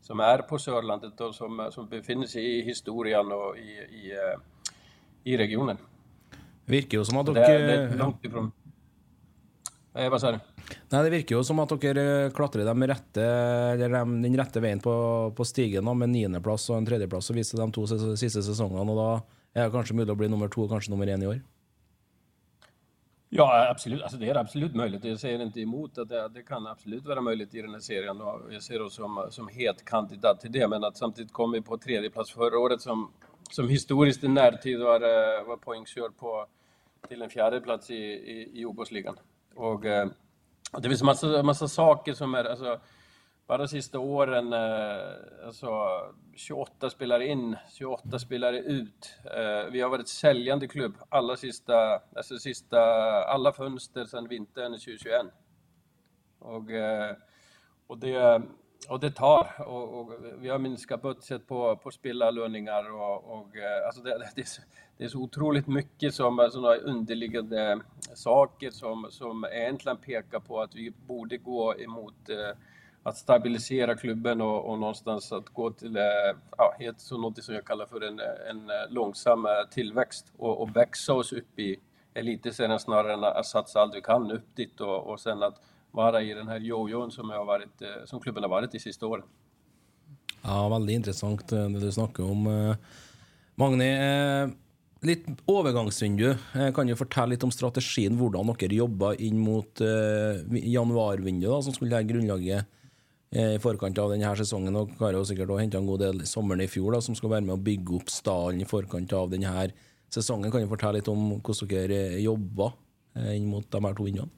som är på Sörlandet och som, eh, som befinner sig i historien och i, i, eh, i regionen. Det virker jo som at Det, dere det är långt ifrån. Eh, vad sa du? Nei, Det virker jo som at dere klatrer de rette, eller de, den rette veien på, på stigen da, med niendeplass og en tredjeplass og viste de to ses- siste sesongene. og Da er det kanskje mulig å bli nummer to og kanskje nummer én i år. Ja, absolut. Alltså, det är absolut möjligt. Jag säger inte emot att det, det kan absolut vara möjligt i den här serien. Och jag ser oss som, som het kandidat till det. Men att samtidigt kom vi på tredje plats förra året som, som historiskt i närtid var, eh, var poängkör på till en fjärde plats i, i, i OBOS-ligan. Och eh, det finns massa, massa saker som är, alltså, bara de sista åren, eh, alltså 28 spelare in, 28 spelare ut. Eh, vi har varit säljande klubb alla sista, alltså sista, alla fönster sedan vintern 2021. Och, eh, och, det, och det tar. Och, och vi har minskat budget på, på spelarlöningar och, och alltså det, det, är så, det är så otroligt mycket som alltså, sådana underliggande saker som, som egentligen pekar på att vi borde gå emot eh, att stabilisera klubben och, och någonstans att gå till eh, ja, helt så något som jag kallar för en, en eh, långsam eh, tillväxt och, och växa oss upp i elitserien snarare än att satsa allt vi kan upp dit och, och sen att vara i den här jojon som, jag har varit, som klubben har varit de sista åren. Ja, väldigt intressant det du snackar om. Magni, lite litt overgangsvindu. Kan du fortelle litt om strategien, hvordan dere jobba inn mot eh, januarvinduet, som skulle legge grunnlaget Eh, i forkant av denne sesongen? Og dere har jo sikkert også henta en god del sommeren i fjor, da, som skal være med å bygge opp stallen i forkant av denne sesongen. Kan du fortelle litt om hvordan dere eh, jobber eh, inn mot de her to vinduene?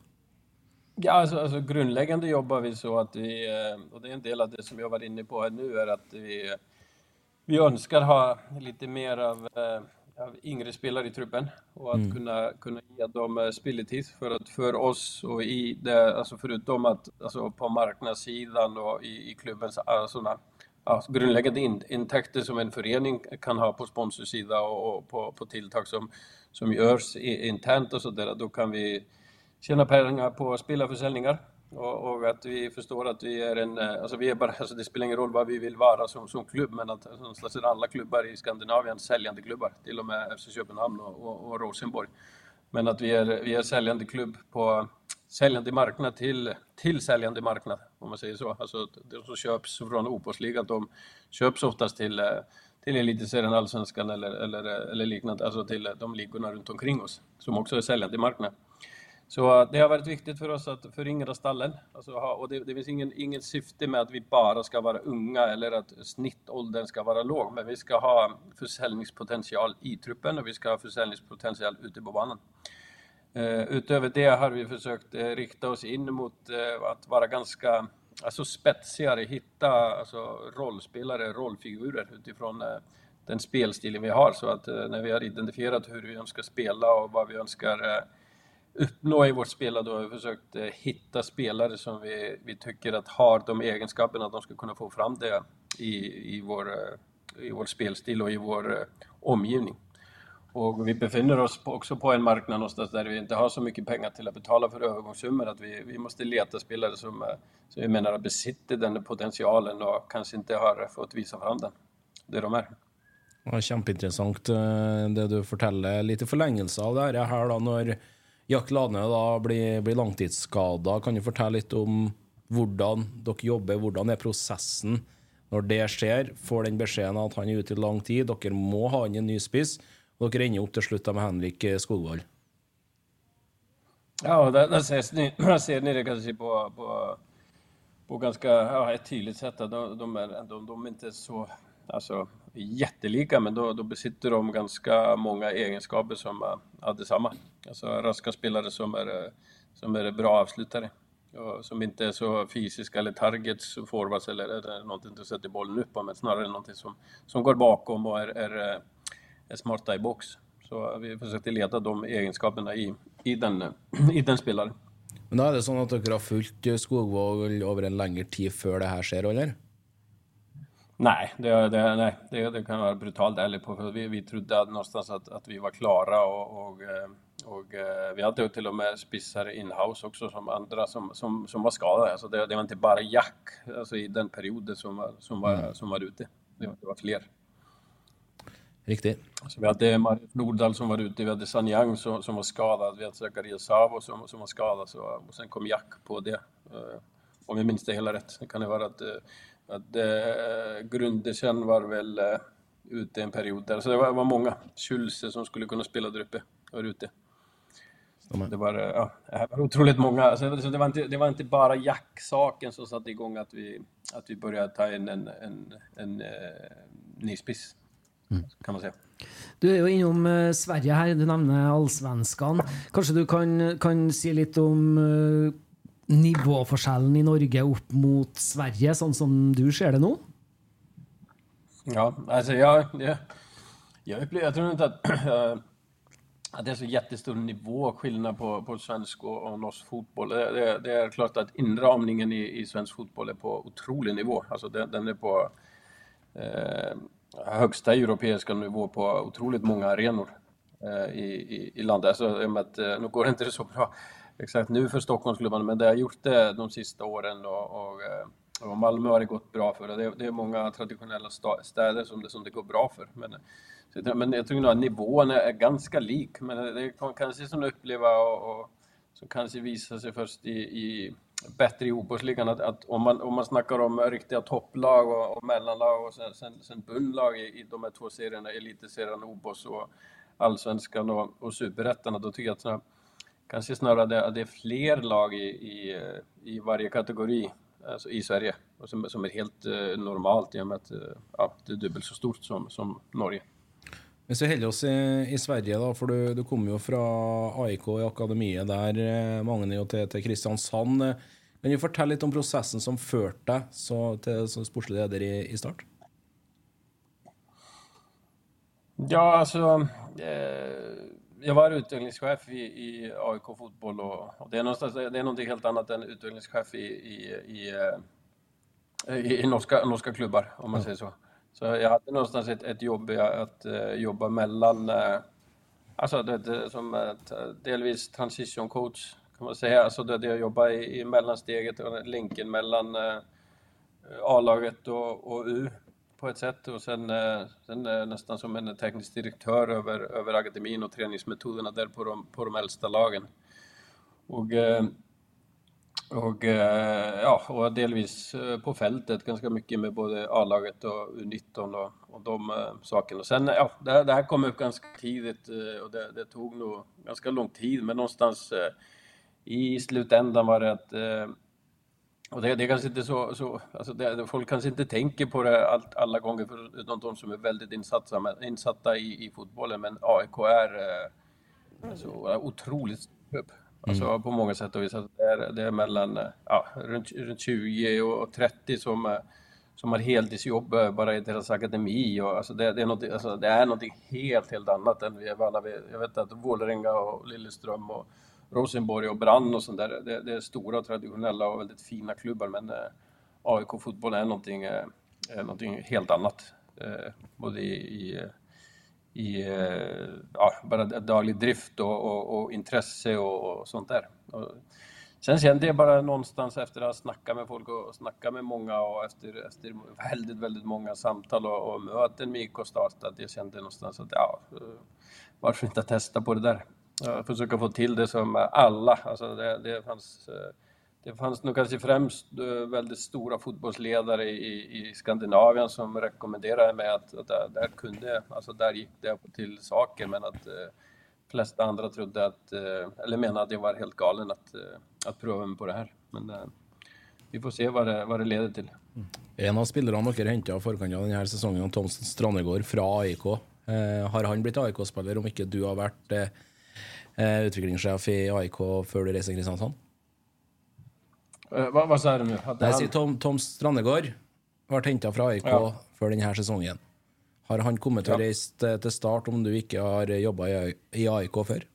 Ja, alltså, alltså grundläggande jobbar vi så att vi, och det är en del av det som jag var inne på här nu, är att vi, vi önskar ha lite mer av yngre spelare i truppen och att Mm. kunna, kunna ge dem eh, speltid för att för oss och i det, alltså förutom att alltså på marknadssidan och i, i klubbens alltså, såna, ja, grundläggande in, intäkter som en förening kan ha på sponsorsida och, och på, på tilltag som, som görs internt och sådär, då kan vi tjäna pengar på spelarförsäljningar och, och att vi förstår att vi är en, eh, alltså vi är bara, alltså det spelar ingen roll vad vi vill vara som, som klubb, men att alltså, alla klubbar i Skandinavien säljande klubbar, till och med FC Köpenhamn och, och, och Rosenborg. Men att vi är, vi är säljande klubb på säljande marknad till, till säljande marknad, om man säger så. Alltså de som köps från OPOS-ligan, de köps oftast till, eh, till elitserien, allsvenskan eller, eller, eh, eller liknande, alltså till de ligorna runt omkring oss, som också är säljande marknad. Så eh, det har varit viktigt för oss att föryngra stallen. Alltså, och det, det finns ingen, ingen syfte med att vi bara ska vara unga eller att snittåldern ska vara låg. Men vi ska ha försäljningspotential i truppen och vi ska ha försäljningspotential ute på banan. Uh, utöver det har vi försökt uh, rikta oss in mot uh, att vara ganska alltså spetsigare, hitta alltså, rollspelare, rollfigurer utifrån den spelstilen vi har. Så att när vi har identifierat hur vi önskar spela och vad vi önskar uppnå i vårt spel, då har vi försökt eh, hitta spelare som vi, vi tycker att har de egenskaperna att de ska kunna få fram det i, i, vår, eh, i vår spelstil och i vår eh, omgivning. Och vi befinner oss också på en marknad någonstans där vi inte har så mycket pengar till att betala för övergångssummor att vi, vi måste leta spelare som, som vi menar besitter den potentialen och kanske inte har fått visa fram den, det de är. Ja, kjempeinteressant jätteintressant det du berättar, lite förlängelse av det här då, Jack Lane da blir, blir langtidsskada. Kan du fortelle litt om hvordan dere jobber, hvordan er prosessen når det skjer? Får den beskjeden at han er ute i lang tid, dere må ha inn en ny spiss. og dere ender opp til slutt med Henrik Skogvold. Ja, där, där, ses ni, där ser ni det kanske på, på, på ganska ja, ett tydligt sätt. De, de, är, de, de är inte så alltså, jättelika, men då, då besitter de ganska många egenskaper som är detsamma. Alltså raska spelare som är, som är bra avslutare. Och som inte är så fysiska eller targets, forwards eller, eller någonting du sätter bollen upp på, men snarare någonting som, som går bakom och är, är är smarta i box. Så vi försökte leta de egenskaperna i, i, den, i den spelaren. Men då är det så att ni har följt Skogvåg över en längre tid före det här sker, eller? Nej, det, det, nej, det, det kan vara brutalt ärligt på. För vi, vi trodde någonstans att, att vi var klara och, och, eh, och, eh, vi hade till och med spissar inhouse också som andra som, som, som var skadade. Alltså det, det var inte bara Jack alltså i den perioden som var, som var, mm. som var ute. Det var, det var fler. Riktigt. Så vi hade Marius Nordahl som var ute, vi hade Sanyang som, som var skadad, vi hade Zacharias Savo som, som var skadad så, och sen kom Jack på det. Uh, om jag minns det hela rätt. Det kan det vara att, att uh, Grundersen var väl uh, ute en period där. Så det var, var många. Schulze som skulle kunna spela där uppe var ute. Det var, ja, det var otroligt många. Alltså, det, var inte, det var inte bara Jack-saken som satte igång att vi, att vi började ta in en, en, en, en ny spiss. Mm. kan man säga. Du är ju inom uh, Sverige här, du nämner allsvenskan. Kanske du kan, kan si lite om nivåforskjellen i Norge upp mot Sverige, sånn som du ser det nu? Ja, alltså jag, jag, jag, upplever, jag tror inte att, uh, att det är så jättestor nivåskillnad på, på svensk och, och norsk fotboll. Det, det, det, är klart att inramningen i, i svensk fotboll är på otrolig nivå. Alltså den, den är på eh, högsta europeiska nivå på otroligt många arenor eh, i, i, i landet. Alltså, att, eh, nu går det inte så bra exakt nu för Stockholmsklubbarna, men det har gjort det de sista åren och, och, och Malmö har det gått bra för. Det är, det är många traditionella städer som det, som det går bra för. Men, men jag tror nog att nivån är ganska lik, men det kan kanske som uppleva och, och som kanske visar sig först i, i bättre i fotbollsligan. Att, att, om, man, om man snackar om riktiga topplag och, och mellanlag och sen, sen, sen bundlag i, i de här två serierna, elitserien, OBOS och allsvenskan och, och superettan, då tycker jag att kanske snarare det, det är fler lag i, i, i varje kategori alltså i Sverige som, som är helt eh, normalt i och med att eh, ja, det är dubbelt så stort som, som Norge. Hvis vi holder oss i, i, Sverige, da, for du, du kom jo fra AIK i akademiet der, eh, mange jo til, til Kristiansand. Kan du fortelle litt om prosessen som førte deg så, til som sportslig leder i, i Start? Ja, alltså... Eh, jag var utvecklingschef i, i AIK Fotboll och, och, det, är det är någonting helt annat än utvecklingschef i, i, i, eh, i, i norska, norska klubbar, om man säger så. Så jag hade någonstans ett, ett jobb att uh, jobba mellan, uh, alltså det, det, som ett, delvis transition coach kan man säga, alltså det, det jag jobbar i, i mellansteget, länken mellan uh, A-laget och, och, U på ett sätt och sen, eh, sen eh, nästan som en teknisk direktör över, över akademin och träningsmetoderna där på de, på de äldsta lagen. Och eh, och, ja, och delvis på fältet ganska mycket med både A-laget och U19 och, och de sakerna. Sen, ja, det, det, här kom upp ganska tidigt och det, det, tog nog ganska lång tid, men någonstans i slutändan var det att och det, det är kanske inte så, så alltså det, folk kanske inte tänker på det allt, alla gånger förutom de som är väldigt insatta, insatta i, i fotbollen, men AIK är eh, alltså, otroligt upp. Alltså mm. på många sätt och vis. Alltså, det, är, det är mellan ja, runt, runt 20 och 30 som, eh, som har heltidsjobb eh, bara i deras akademi. Och, alltså, det, det, är något, alltså, det är något helt, helt annat än vi vana vid. Jag vet att Vålerenga och Lilleström och Rosenborg och Brann och sånt där, det, det, är stora traditionella och väldigt fina klubbar men eh, AIK fotboll är någonting, eh, någonting helt annat. Eh, både i, i, i eh, ja, bara daglig drift och, och, och intresse och, och, sånt där. Och sen kände jag bara någonstans efter att ha snackat med folk och snackat med många och efter, efter väldigt, väldigt många samtal och, och möten med IK Start att jag kände någonstans att ja, eh, varför inte testa på det där? Försöka få till det som alla. Alltså det, det, fanns, eh, det fanns nog kanske främst eh, väldigt stora fotbollsledare i, i Skandinavien som rekommenderade mig att, att där, där, kunde, alltså där gick det till saker men att eh, flesta andra trodde att, eller menade att jag var helt galen att, att pröva mig på det här. Men vi får se vad det, vad det leder till. Mm. En av spillerne dere henta i forkant av denne sesongen, Thomsen Strandegård fra AIK. Har han blitt AIK-spiller om ikke du har eh, utviklingssjef i AIK før du reiser til Kristiansand? Uh, hva, hva sa du nå? Tom, Tom Strandegård ble henta fra AIK ja. før denne sesongen. Har han kommet til å reise til, start om du ikke har jobba i, AIK før?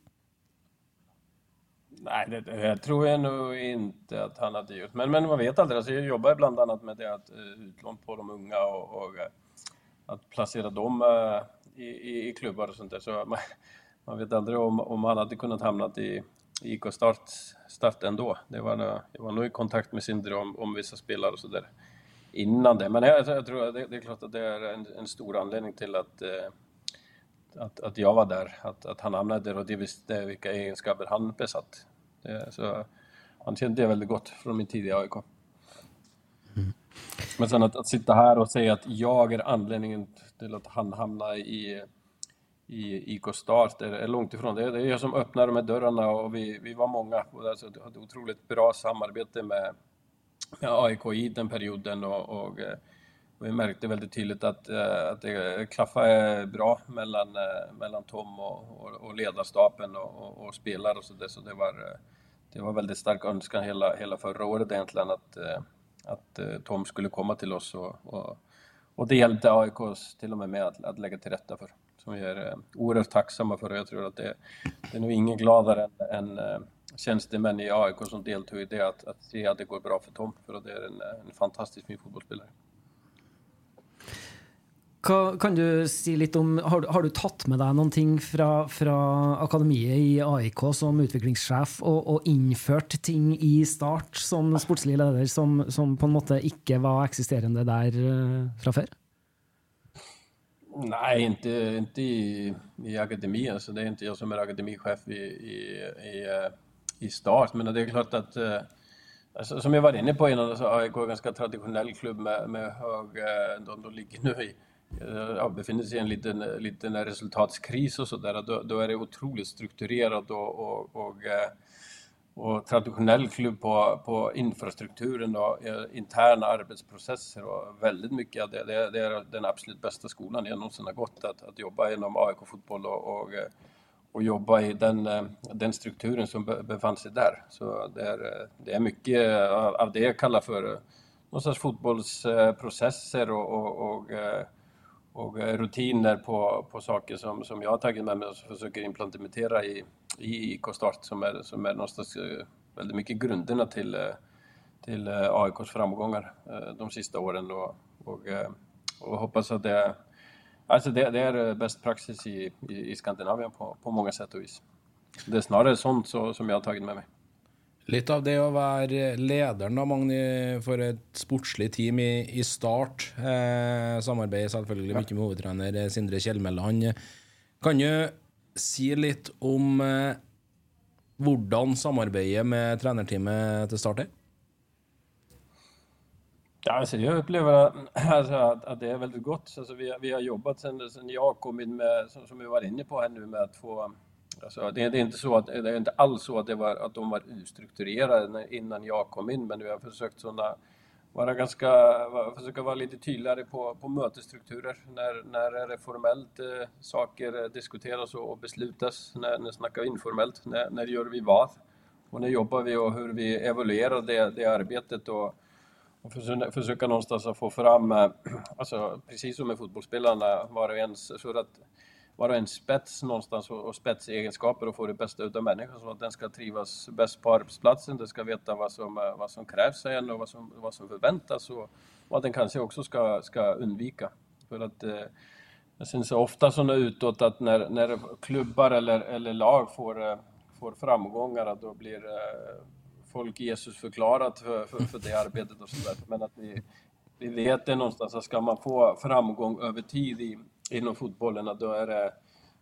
Nej, det, det tror jag nog inte att han hade gjort. Men, men man vet aldrig. Alltså, jag jobbar bland annat med det att uh, utlån på de unga och, och att placera dem uh, i, i, i, klubbar och sånt där. Så man, man vet aldrig om, om han hade kunnat hamna i IK Start, start ändå. Det var, jag var nog i kontakt med Sindre om, om vissa spelare och sådär innan det. Men jag, jag tror att det, det, är klart att det är en, en stor anledning till att, eh, att, att jag var där, att, att han hamnade där och det visste vilka egenskaper han besatt. Det, så han kände det väldigt gott från min tid i AIK. Mm. Men sen att, att sitta här och säga att jag är anledningen till att han hamnade i i IK Start är, är långt ifrån. Det är, det är jag som öppnar de här dörrarna och vi, vi var många. Och alltså, hade otroligt bra samarbete med, med AIK i den perioden och, och, eh, och vi märkte väldigt tydligt att, eh, att det klaffade bra mellan, eh, mellan Tom och, och, och ledarstaben och, och, och spelare och så det, så det var, det var väldigt stark önskan hela, hela förra året egentligen att, att Tom skulle komma till oss och, och, och det hjälpte AIK till och med med att, att lägga till rätta för som vi är eh, oerhört tacksamma för. Jag tror att det, det är nog ingen gladare än, än eh, tjänstemän i AIK som deltog i det, att, att se att det går bra för Tom, för att det är en, en fantastisk fin fotbollsspelare. Kan du si litt om, har, har du tatt med deg någonting fra, fra akademiet i AIK som utviklingssjef, og, og, innført ting i Start som sportslig leder som, som, på en måte ikke var eksisterende der eh, fra før? Nej, inte, inte i, i akademin, Alltså, det är inte jag som är akademichef i, i, i, eh, i start. Men det är klart att, eh, alltså, som jag var inne på innan, så AIK är en ganska traditionell klubb med, med hög... Eh, de, de ligger nu i, ja, befinner sig i en liten, liten resultatskris och sådär. Då, då är det otroligt strukturerat och, och, och och traditionell klubb på, på infrastrukturen och eh, interna arbetsprocesser och väldigt mycket av det, det, det, är den absolut bästa skolan jag någonsin har gått att, att jobba inom AIK fotboll och, och, eh, och, jobba i den, eh, den strukturen som befann sig där. Så det är, det är mycket av det jag kallar för någon sorts fotbollsprocesser och, och, och och eh, rutiner på, på saker som, som jag har tagit med mig och försöker implementera i, i IK Start som är, som är någonstans eh, väldigt mycket grunderna till, eh, till AIKs framgångar de sista åren och, och, och hoppas att det, alltså det, det är bäst praxis i, i, i Skandinavien på, på många sätt och vis. Det är snarare sånt så, som jag har tagit med mig. Litt av det å være lederen da, Magni, for et sportslig team i, i Start. Eh, samarbeider selvfølgelig mye med hovedtrener Sindre Kjellmeland. Kan du si litt om eh, hvordan samarbeidet med trenerteamet til Start er? Ja, alltså jag upplever alltså, att, att, det är väldigt gott. Alltså, vi, vi har jobbat sen jag kom in med, som, som vi var inne på här nu, med att få Alltså, det, det, är inte så att, det är inte alls så att, det var, att de var ustrukturerade innan jag kom in, men vi har försökt såna, vara ganska, försöka vara lite tydligare på, på mötesstrukturer. När, när är det formellt eh, saker diskuteras och, och beslutas? När, när snackar vi informellt? När, när gör vi vad? Och när jobbar vi och hur vi evaluerar det, det arbetet och, och försöka, försöka någonstans att få fram, eh, alltså precis som med fotbollsspelarna, var och ens, så att vara en spets någonstans och, spetsegenskaper och få det bästa utav människan så att den ska trivas bäst på arbetsplatsen, den ska veta vad som, eh, vad som krävs av en och vad som, vad som förväntas och vad den kanske också ska, ska undvika. För att eh, jag syns så ofta sådana utåt att när, när klubbar eller, eller lag får, eh, får framgångar att då blir eh, folk Jesus förklarat för, för, för det arbetet och sådär. Men att vi, vi vet det någonstans att ska man få framgång över tid i, inom fotbollen, då är det,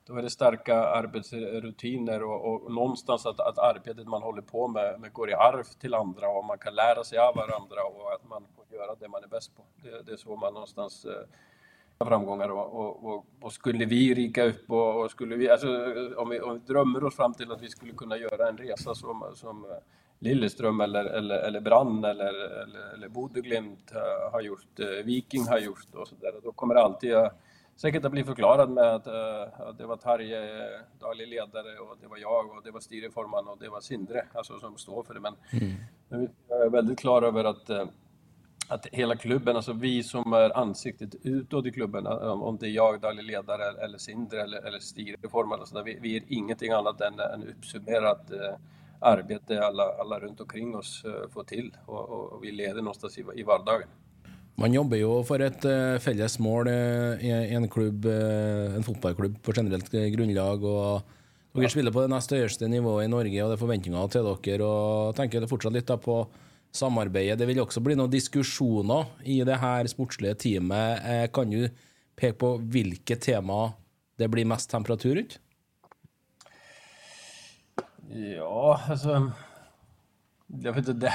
då är det starka arbetsrutiner och, och någonstans att, att arbetet man håller på med, med går i arv till andra och man kan lära sig av varandra och att man får göra det man är bäst på. Det, det är så man någonstans eh, framgångar och, och, och, skulle vi rika upp och, och, skulle vi, alltså, om, vi, om vi drömmer oss fram till att vi skulle kunna göra en resa som, som eh, Lilleström eller, eller, eller Brann eller, eller, eller Bodeglimt eh, har gjort, eh, Viking har gjort och sådär, då kommer det alltid säkert att bli förklarad med att, uh, det var Tarje, daglig ledare och det var jag och det var styrelseforman och det var Sindre, alltså som står för det. Men, mm. men jag är väldigt klar över att uh, att hela klubben, alltså vi som är ansiktet utåt i klubben, om det är jag, daglig ledare eller Sindre eller, eller styrelseforman, alltså vi, vi är ingenting annat än, än uppsummerat uh, arbete alla, alla runt omkring oss får till och, och, och vi leder någonstans i, i vardagen. Man jobber jo for et uh, felles mål uh, i en klubb, uh, en fotballklubb på generelt grunnlag. og Dere spiller på det nest høyeste nivået i Norge, og det er forventninger til dere. og tenker fortsatt litt på samarbeidet. Det vil også bli noen diskusjoner i det her sportslige teamet. Kan du peke på hvilke tema det blir mest temperatur rundt? Ja, altså jag vet inte, det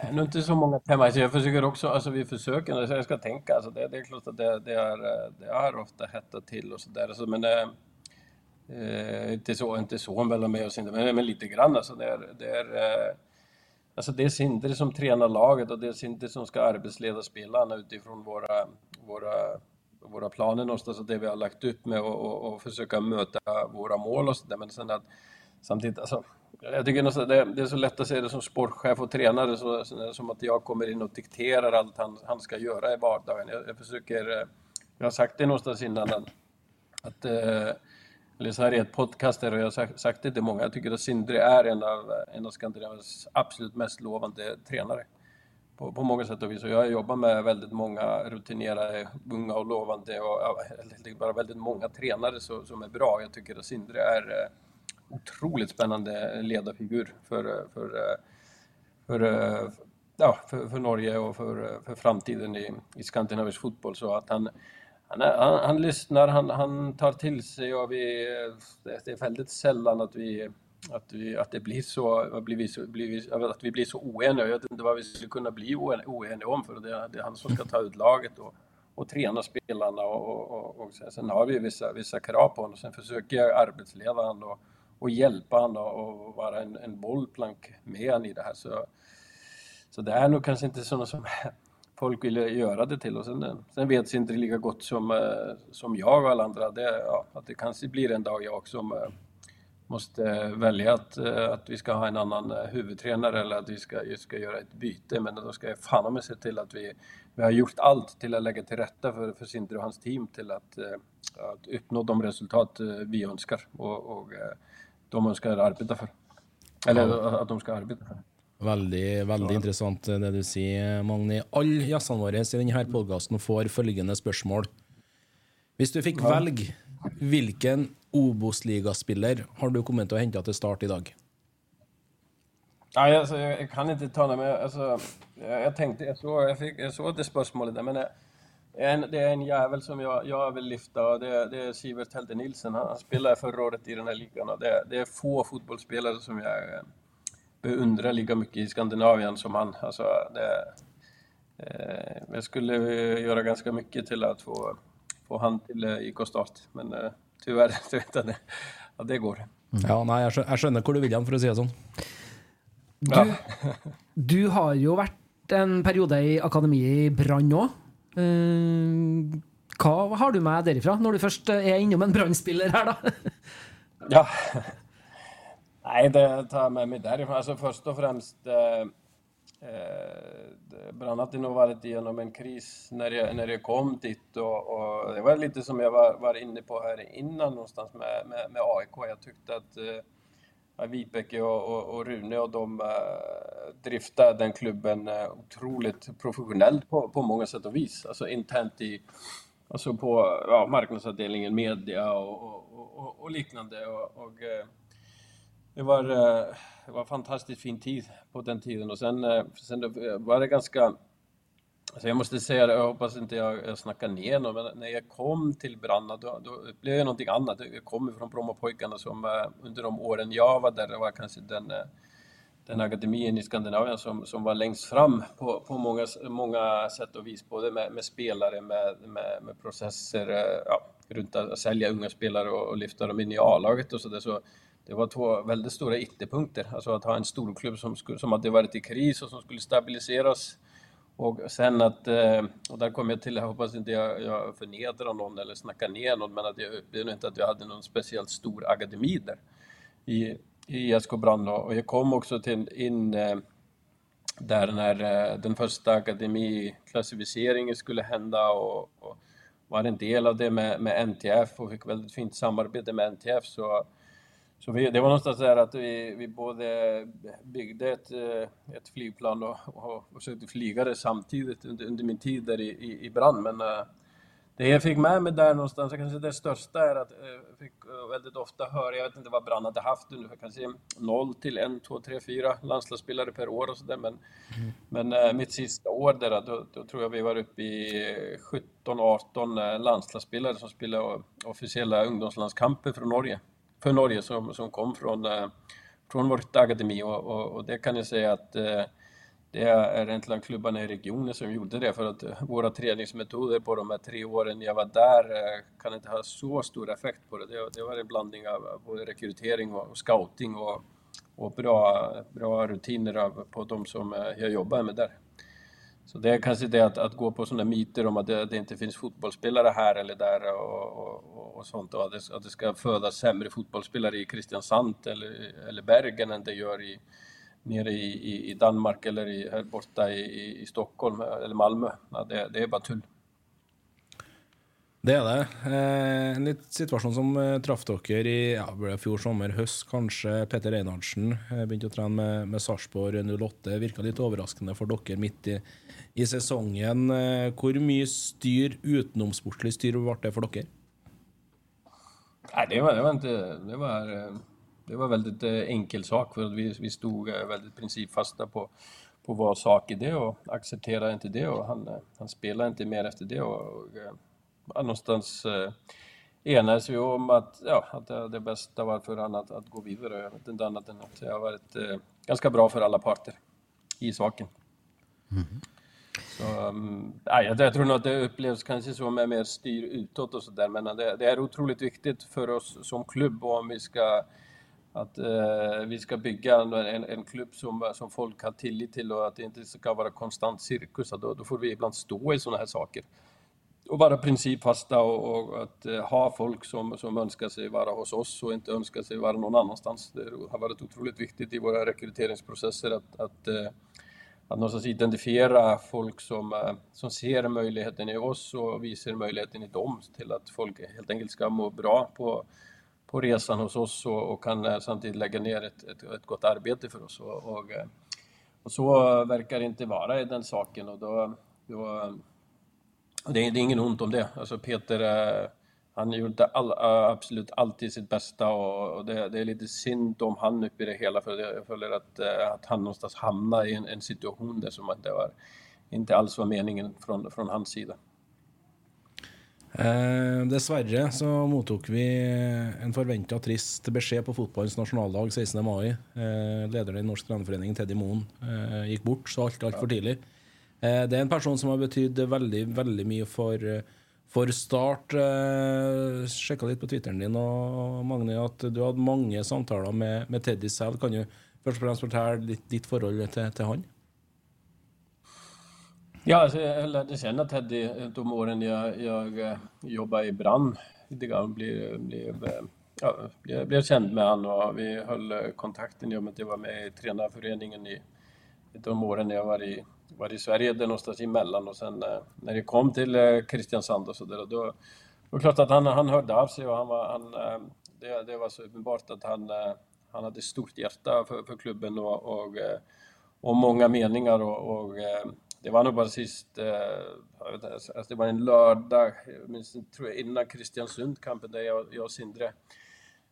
är nog inte så många teman. jag försöker också, alltså vi försöker, så jag ska tänka, alltså det, det är klart att det, det, är, eh, det är ofta hettat till och sådär. Alltså, men det, eh, inte, så, inte så mellan mig och Sindre, men, men lite grann. Alltså det är, det är, eh, alltså det är Sindre som tränar laget och det är Sindre som ska arbetsleda spelarna utifrån våra, våra, våra planer någonstans och det vi har lagt upp med och, och, och försöka möta våra mål och sådär. Men sen att samtidigt, alltså jag tycker det, det är så lätt att se det som sportchef och tränare, så, som att jag kommer in och dikterar allt han, han ska göra i vardagen. Jag, jag försöker, eh, jag har sagt det någonstans innan, att, eller eh, så här i ett podcast där jag har sagt, det till många, jag tycker att Sindre är en av, en av Skandinaviens absolut mest lovande tränare. På, på många sätt och vis. Och jag jobbar med väldigt många rutinerade, unga och lovande och bara väldigt många tränare så, som är bra. Jag tycker att Sindre är eh, otroligt spännande ledarfigur för, för, för, ja, för, för Norge och för, för framtiden i, i skandinavisk fotboll. Så att han, han, han, han lyssnar, han, han tar till sig och vi, det är väldigt sällan att vi att, vi, att det blir så, blir vi så blir vi, att vi blir så oeniga. Jag vet inte vad vi skulle kunna bli oeniga om för det, det är han som ska ta ut laget och, och träna spelarna och, och, och, sen har vi vissa, vissa krav på honom. Sen försöker jag arbetsleda honom och och hjälpa honom och vara en, en bollplank med honom i det här. Så, så det är nog kanske inte sådana som folk vill göra det till. Och sen, sen vet inte lika gott som, eh, som jag och alla andra det, ja, att det kanske blir en dag jag som eh, måste välja att, eh, att vi ska ha en annan huvudtränare eller att vi ska, ska göra ett byte. Men då ska jag fan mig se till att vi, vi har gjort allt till att lägga till rätta för, för Sindre och hans team till att, att uppnå de resultat vi önskar. Och, och de önskar arbeta för. Eller ja. att de ska arbeta för. Veldig veldig ja. interessant det du sier, Magni. Alle gjestene våre i denne podkasten får følgende spørsmål. Hvis du fikk ja. velge, hvilken Obos-ligaspiller har du kommet til å hente til Start i dag? Alltså, jag, jag kan inte tala med... Alltså, jag, jag tänkte, jag såg, jag, fick, jag såg det spörsmålet där, men jag, en, det är en jävel som jag, jag vill lyfta och det, det är Sivert Helde Nilsen. Han, han spelade förra året i den här ligan och det, det är få fotbollsspelare som jag eh, beundrar lika mycket i Skandinavien som han. Alltså, det, eh, jag skulle göra ganska mycket till att få, få han till eh, IK Start, men eh, tyvärr, vet jag, det, ja, det går. Ja, nei, jeg skjønner, jeg skjønner hvor du vil hen, for å si det sånn. Du, du har jo vært en periode i akademiet i Brann òg. Eh, hva har du med derifra, når du først eh, er innom en brannspiller her, da? Ja. Nej, det tar jag med mig därifrån. Alltså först och främst eh, eh, Brann hade nog varit igenom en kris när jag, när jag kom dit och, och det var lite som jag var, var inne på här innan någonstans med, med, med AIK. Jag tyckte att eh, Vibeke och, och, och, Rune och de eh, driftade den klubben eh, otroligt professionellt på, på många sätt och vis. Alltså internt i alltså på ja, marknadsavdelningen, media och, och, och, och liknande. Och, eh, det var, eh, det var fantastiskt fin tid på den tiden och sen, eh, sen var det ganska Alltså jag måste säga det, jag hoppas inte jag, jag snackar ner någon, men när jag kom till Branna då, då upplevde jag någonting annat. Jag kommer från Brommapojkarna som eh, under de åren jag var där, det var kanske den, eh, den akademin i Skandinavien som, som var längst fram på, på många, många sätt och vis, både med, med spelare, med, med, med processer, eh, ja, runt att sälja unga spelare och, och lyfta dem in i A-laget och så där. Så det var två väldigt stora ytterpunkter, alltså att ha en storklubb som, skulle, som hade varit i kris och som skulle stabiliseras. Och sen att, eh, och där kom jag till, jag hoppas inte jag, jag förnedrar någon eller snackar ner någon, men att jag upplevde inte att vi hade någon speciellt stor akademi där i, i SK Brand. Och jag kom också till, in eh, där när eh, den första akademiklassificeringen skulle hända och, och var en del av det med, med NTF och fick väldigt fint samarbete med NTF. Så så vi, det var någonstans där att vi, vi både byggde ett, eh, ett flygplan och, och, och försökte flyga det samtidigt under, under min tid där i, i, i brand. Men uh, det jag fick med mig där någonstans, kanske det största är att jag uh, fick väldigt ofta höra, jag vet inte vad Brann hade haft ungefär kanske 0 till 1, 2, 3, 4 landslagsspelare per år och sådär. Men, mm. men mitt sista år där, då, då, tror jag vi var uppe i 17-18 landslagsspelare som spelade officiella ungdomslandskamper från Norge för Norge som, som kom från, eh, från vårt akademi och, och, och, det kan jag säga att eh, det är egentligen klubbarna i regionen som gjorde det för att eh, våra träningsmetoder på de här tre åren jag var där kan inte ha så stor effekt på det. Det, det var en blandning av både rekrytering och scouting och, och bra, bra rutiner på de som jag jobbar med där. Så det är kanske det att, att gå på sådana myter om att det, det, inte finns fotbollsspelare här eller där och, och, och sånt och att det, att det, ska födas sämre fotbollsspelare i Kristiansand eller, eller Bergen än det gör i, nere i, i, i Danmark eller i, här borta i, i Stockholm eller Malmö. Ja, det, det är bara tull. Det er det. Eh, en litt situasjon som eh, traff dere i ja, fjor sommer, høst kanskje. Petter Reinhardsen eh, begynte å trene med, med Sarpsborg 08. Virka litt overraskende for dere midt i, i sesongen. Eh, hvor mye styr, utenomsportslig styr, ble det for dere? Nej, det var, det var inte... Det var, eh, det var väldigt eh, enkel sak för vi, vi stod eh, väldigt principfasta på, på vår sak i det och accepterade inte det och han, han spelade inte mer efter det. Och, och någonstans eh, enades vi om att, ja, att det, det bästa var för honom att, att gå vidare. Jag vet inte annat än att det har varit eh, ganska bra för alla parter i saken. Mm. Så, um, jag, jag tror nog att det upplevs kanske som är mer styr utåt och sådär, men det, det, är otroligt viktigt för oss som klubb om vi ska att eh, vi ska bygga en, en, en, klubb som, som folk har tillit till och att det inte ska vara konstant cirkus. Då, då får vi ibland stå i sådana här saker och vara principfasta och, och att eh, ha folk som, som önskar sig vara hos oss och inte önskar sig vara någon annanstans. Det har varit otroligt viktigt i våra rekryteringsprocesser att, att, eh, att någonstans identifiera folk som, eh, som ser möjligheten i oss och vi ser möjligheten i dem till att folk helt enkelt ska må bra på, på resan hos oss och, och kan eh, samtidigt lägga ner ett, ett, ett gott arbete för oss. Och, och, eh, och, så verkar det inte vara i den saken och då, då det är, det är ingen ont om det. Alltså Peter, han gjorde all, äh, absolut alltid sitt bästa och, det, det, är lite synd om han uppe i det hela för jag följer att, äh, att han någonstans hamnade i en, en situation där som det var, inte alls var meningen från, från hans sida. Eh, dessverre så mottok vi en forventa trist beskjed på fotballens nasjonaldag 16. mai. Eh, lederen i Norsk Trenerforening, Teddy Moen, eh, gikk bort så alt altfor tidlig. Eh, det er en person som har betydd veldig, veldig mye for, for Start. Eh, Sjekka litt på Twitteren din og Magne, at du hadde mange samtaler med, med Teddy selv. Kan du først og fremst fortelle ditt, ditt forhold til, til han? Ja, alltså, jag lärde känna Teddy de åren jag, jag eh, jobbade i Brann. Jag blev, blev, ja, blev, blev känd med han och vi höll kontakten i och med att jag var med i tränarföreningen i de åren jag var i, var i Sverige, där någonstans emellan och sen eh, när det kom till eh, Kristiansand och sådär, då var det klart att han, han hörde av sig och han var, han, eh, det, det var så uppenbart att han, han hade stort hjärta för, för klubben och, och, och många meningar och, och det var nog bara sist, eh, inte, alltså, alltså det var en lördag, jag minns, tror jag, innan Kristiansund-kampen där jag, jag och Sindre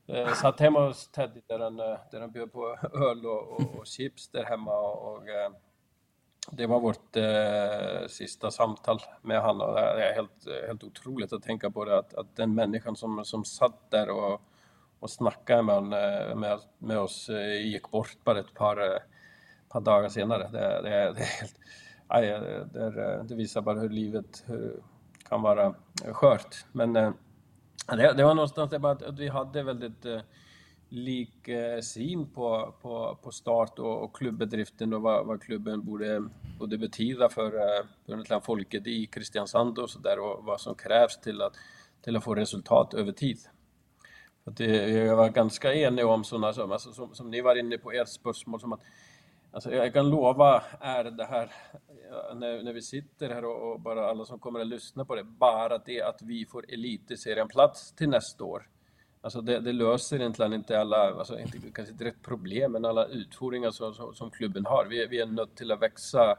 eh, satt hemma hos Teddy där han, där han bjöd på öl och, och, och chips där hemma och, och det var vårt eh, sista samtal med honom och det är helt, helt otroligt att tänka på det att, att den människan som, som satt där och, och snackade med, eh, med, med oss eh, gick bort bara ett par, eh, par dagar senare. Det, det, det är helt aj, det, det, visar bara hur livet kan vara skört. Men eh, det, det var någonstans det bara att vi hade väldigt eh, lik eh, syn på, på, på start och, och klubbedriften och vad, vad klubben borde, borde betyda för, eh, för folket i Kristiansand och så där och vad som krävs till att, till att få resultat över tid. Att det, jag var ganska enig om sådana som, alltså, som, som ni var inne på ert spörsmål som att Alltså jag kan lova är det här, när, när vi sitter här och, och, bara alla som kommer att lyssna på det, bara det att vi får elitserien-plats till nästa år. Alltså det, det, löser egentligen inte alla, alltså inte kanske inte rätt problem, men alla utfordringar som, som, som, klubben har. Vi, vi är nödt till att växa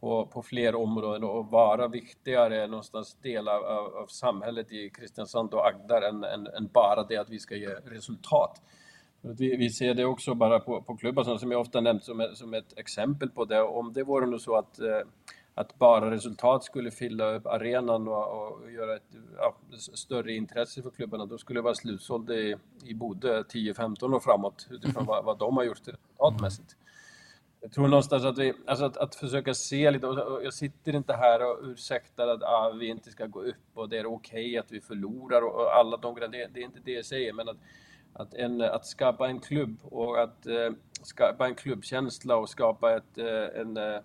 på, på fler områden och vara viktigare någonstans del av, av, av samhället i Kristiansand och Agdar än, än, än bara det att vi ska ge resultat. Vi, vi, ser det också bara på, på klubbar som jag ofta nämnt som, som ett exempel på det. Om det vore nog så att, eh, att bara resultat skulle fylla upp arenan och, och göra ett ja, större intresse för klubbarna, då skulle det vara slutsåld i, i Bodö 10-15 år framåt utifrån vad, vad de har gjort resultatmässigt. Jag tror någonstans att vi, alltså att, att försöka se lite, och jag sitter inte här och ursäktar att ah, vi inte ska gå upp och det är okej okay att vi förlorar och, och alla de grejerna, det, det, är inte det jag säger, men att att, en, att skapa en klubb och att eh, skapa en klubbkänsla och skapa ett, eh, en, eh,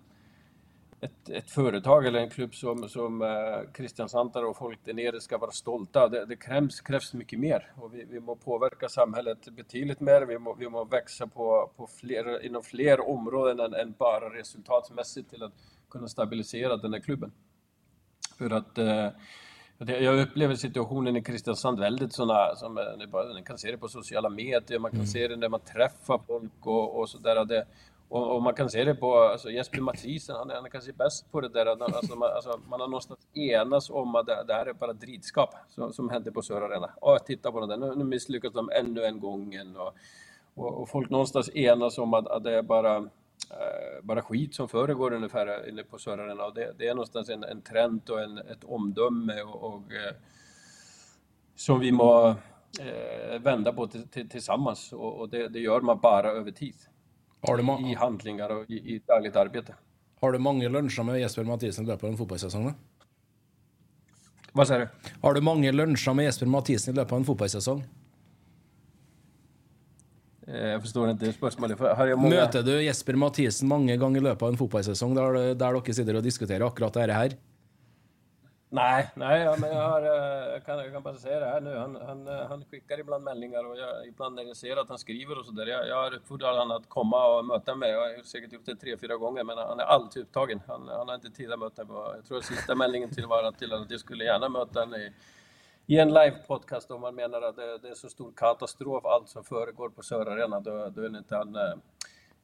ett, ett, företag eller en klubb som, som eh, och folk där nere ska vara stolta. Det, det krävs, krävs mycket mer och vi, vi må påverka samhället betydligt mer. Vi må, vi må växa på, på fler, inom fler områden än, än bara resultatmässigt till att kunna stabilisera den här klubben. För att eh, jag upplever situationen i Kristiansand väldigt sådana, som man kan se det på sociala medier, man kan mm. se det när man träffar folk och, och sådär. Och, och, man kan se det på alltså Jesper Mathisen, han, han är kanske bäst på det där. Alltså, man, alltså, man har någonstans enats om att det, det här är bara dritskap som, som hände på Södra Arena. Och titta på det där, nu, nu misslyckas de ännu en gång. Och, och, och folk någonstans enas om att, att det är bara Eh, bara skit som föregår ungefär inne på Söraren. Och det, det, är någonstans en, en trend och en, ett omdöme och, och eh, som vi må eh, vända på tillsammans och, och det, det, gör man bara över tid. I handlingar och i, i dagligt arbete. Har du många luncher med Jesper Mathisen i løpet av en fotbollssäsong? Vad säger du? Har du många luncher med Jesper Mathisen i løpet av en fotbollssäsong? Eh, jag förstår inte spörsmålet. Många... Möter du Jesper Mathisen många gånger i löpet av en fotbollssäsong där, där dere sitter och diskuterar akkurat det här? Nej, nej ja, men jag, har, eh, jag, kan, jag kan bara säga det här nu. Han, han, eh, han skickar ibland mälningar och jag, ibland när jag ser att han skriver och sådär. Jag, jag har uppfordrat honom att komma och möta mig. Jag har säkert gjort det tre, fyra gånger, men han är alltid upptagen. Han, han har inte tid att möta mig. Jag tror att sista mälningen till var till att jag skulle gärna möta honom i i en live-podcast om man menar att det, det, är så stor katastrof allt som föregår på Sörarena, då, då är inte han eh,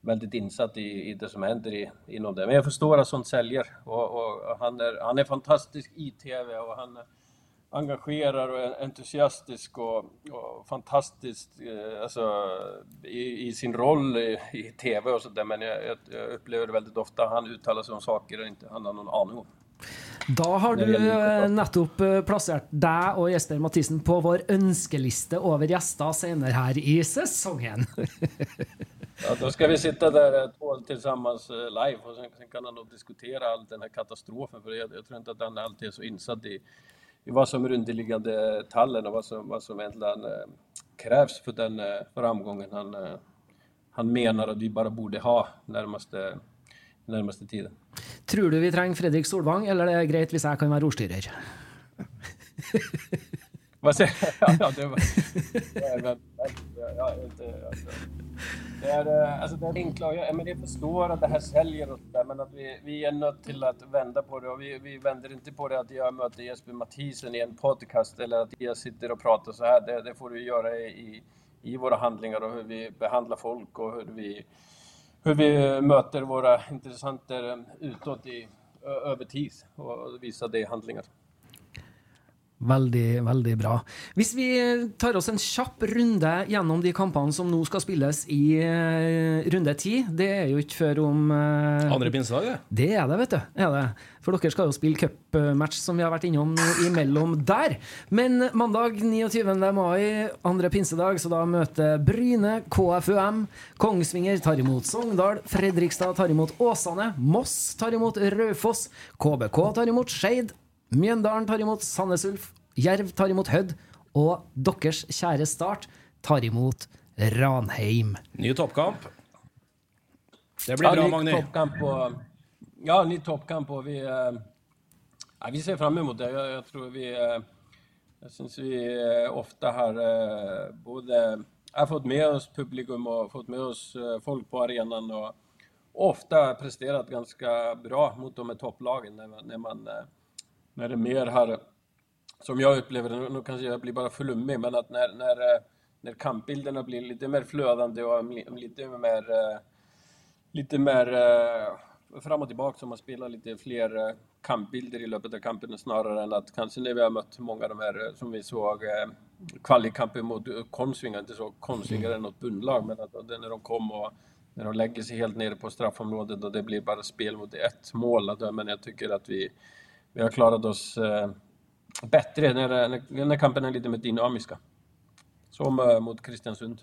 väldigt insatt i, i det som händer i, inom det. Men jag förstår att sånt säljer och, och han, är, han är fantastisk i TV och han engagerar och är entusiastisk och, och fantastisk eh, alltså, i, i, sin roll i, i TV och sådär. Men jag, jag, upplever väldigt ofta han uttalar sig om saker och inte han har någon aning om. Da har du eh, nettopp eh, plassert deg og Jesper Mathisen på vår ønskeliste over gjester senere her i säsongen. ja, då ska vi sitta där två tillsammans eh, live och sen, sen kan han då diskutera all den här katastrofen. För jag, jag tror inte att han alltid är så insatt i, i vad som underliggande tallen och vad som, vad som egentligen eh, krävs för den eh, framgången han, han menar att vi bara borde ha närmaste, närmaste tiden. Tror du vi trenger Fredrik Solvang, eller er det greit hvis jeg kan? Vad säger ja, det var, ja, men, ja, inte, alltså, det är, eh, alltså det är enkla, men jag förstår att det här säljer och där, men att vi, vi är nödda till att vända på det och vi, vi vänder inte på det att jag möter Jesper Mathisen i en podcast eller att jag sitter och pratar så här. Det, det får vi göra i, i våra handlingar och hur vi behandlar folk och hur vi, hur vi möter våra intressenter utåt i, över tid och visa det i handlingar. Veldig, veldig bra. Hvis vi tar oss en kjapp runde gjennom de kampene som nå skal spilles i eh, runde ti Det er jo ikke før om uh, Andre pinsedag, det? Det er det, vet du. Er det. For dere skal jo spille cupmatch, som vi har vært innom imellom der. Men mandag 29. mai, andre pinsedag, så da møter Bryne KFUM. Kongsvinger tar imot Sogndal. Fredrikstad tar imot Åsane. Moss tar imot Raufoss. KBK tar imot Skeid. Mjøndalen tar imot Sandnes Ulf. Jerv tar imot Hødd. Og deres kjære Start tar imot Ranheim. Ny toppkamp. Det blir bra, Magni. Toppkamp och, ja, ny toppkamp och vi, eh, ja, vi ser fram emot det. Jag, jag tror vi... Eh, jag syns vi eh, ofta har både har fått med oss publikum och fått med oss folk på arenan och ofta presterat ganska bra mot de här topplagen när man, när det mer har, som jag upplever det, nu kanske jag blir bara flummig, men att när, när, eh, när kampbilderna blir lite mer flödande och lite mer, eh, lite mer eh, fram och tillbaka, som man spelar lite fler kampbilder i löpet av kampen snarare än att kanske när vi har mött många av de här som vi såg kvalikampen mot Konsvinga, inte så konstigare än något bundlag, men att när de kom och när de lägger sig helt nere på straffområdet och det blir bara spel mot ett mål. Men jag tycker att vi, vi har klarat oss eh, bättre när, när, när kampen är lite mer dynamiska. Som eh, mot Kristiansund.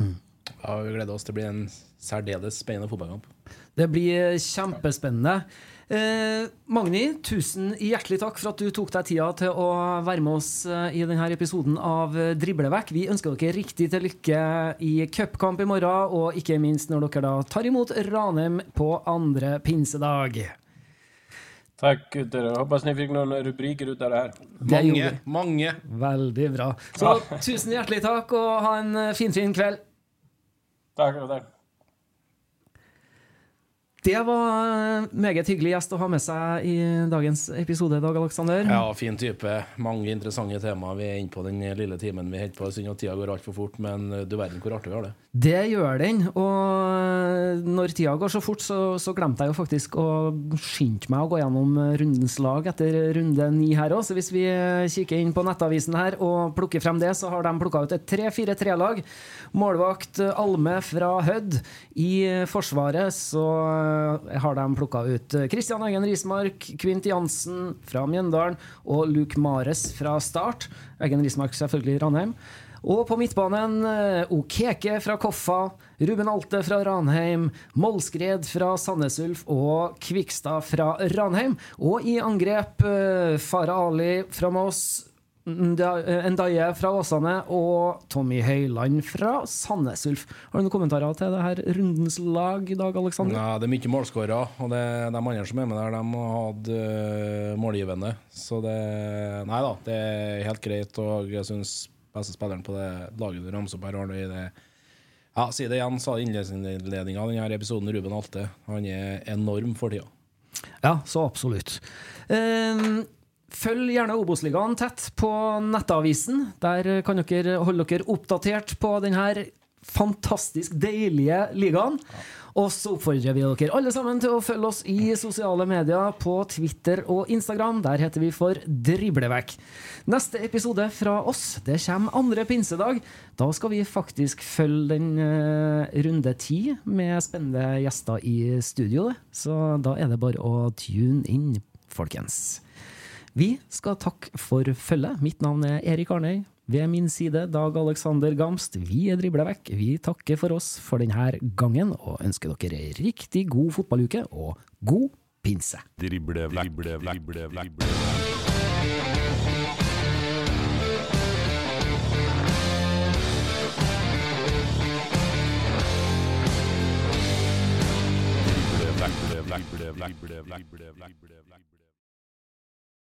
Mm. Ja, vi gleder oss. Det blir en særdeles spennende fotballkamp. Det blir kjempespennende. Eh, Magni, tusen hjertelig takk for at du tok deg tida til å være med oss eh, i denne episoden av Driblevekk. Vi ønsker dere riktig til lykke i cupkamp i morgen, og ikke minst når dere da tar imot Ranheim på andre pinsedag. Tack gutter. Hoppas ni fick några rubriker ut av det här. Mange, mange. Veldig bra. Så tusen hjertelig takk, og ha en finfin fin kveld. Takk. takk. Det var meget hyggelig gjest å ha med seg i dagens episode. Dag Alexander. Ja, fin type. Mange interessante temaer. Vi er inne på den lille timen vi holder på. Synd at tida går altfor fort, men du verden hvor artig vi har det. Det gjør den. Og når tida går så fort, så, så glemte jeg jo faktisk å skynde meg å gå gjennom rundens lag etter runde ni her òg. Så hvis vi kikker inn på nettavisen her og plukker frem det, så har de plukka ut et 3-4-3-lag. Målvakt Alme fra Hødd. I Forsvaret så har de plukka ut Kristian Eggen Rismark, Kvint Jansen fra Mjøndalen og Luke Mares fra Start. Eggen Rismark selvfølgelig Ranheim. Og på midtbanen eh, Okeke fra Koffa, Ruben Alte fra Ranheim, Mollskred fra Sandnes Ulf og Kvikstad fra Ranheim. Og i angrep eh, Farah Ali fra Moss, eh, Ndaye fra Åsane og Tommy Høiland fra Sandnes Ulf. Har du noen kommentarer til det her rundens lag i dag, Aleksander? Ja, det er mye målskårere, og det, de andre som er med der, de har hatt målgivende. Så det Nei da, det er helt greit, og jeg syns beste spilleren på det laget du ramser opp her, har du i det Ja, si det igjen, sa innledninga av denne episoden, Ruben Alte. Han er enorm for tida. Ja, så absolutt. Um, Følg gjerne Obos-ligaen tett på Nettavisen. Der kan dere holde dere oppdatert på denne fantastisk deilige ligaen. Og så oppfordrer vi dere alle sammen til å følge oss i sosiale medier på Twitter og Instagram. Der heter vi for Driblevekk. Neste episode fra oss det kommer andre pinsedag. Da skal vi faktisk følge den uh, runde ti med spennende gjester i studio. Så da er det bare å tune inn, folkens. Vi skal takke for følget. Mitt navn er Erik Arnøy. Ved min side Dag Alexander Gamst, vi er dribla vekk. Vi takker for oss for denne gangen og ønsker dere ei riktig god fotballuke og god pinse. Drible vekk, drible vekk, drible vekk. Drible vekk. Black, black, black, black, black, black,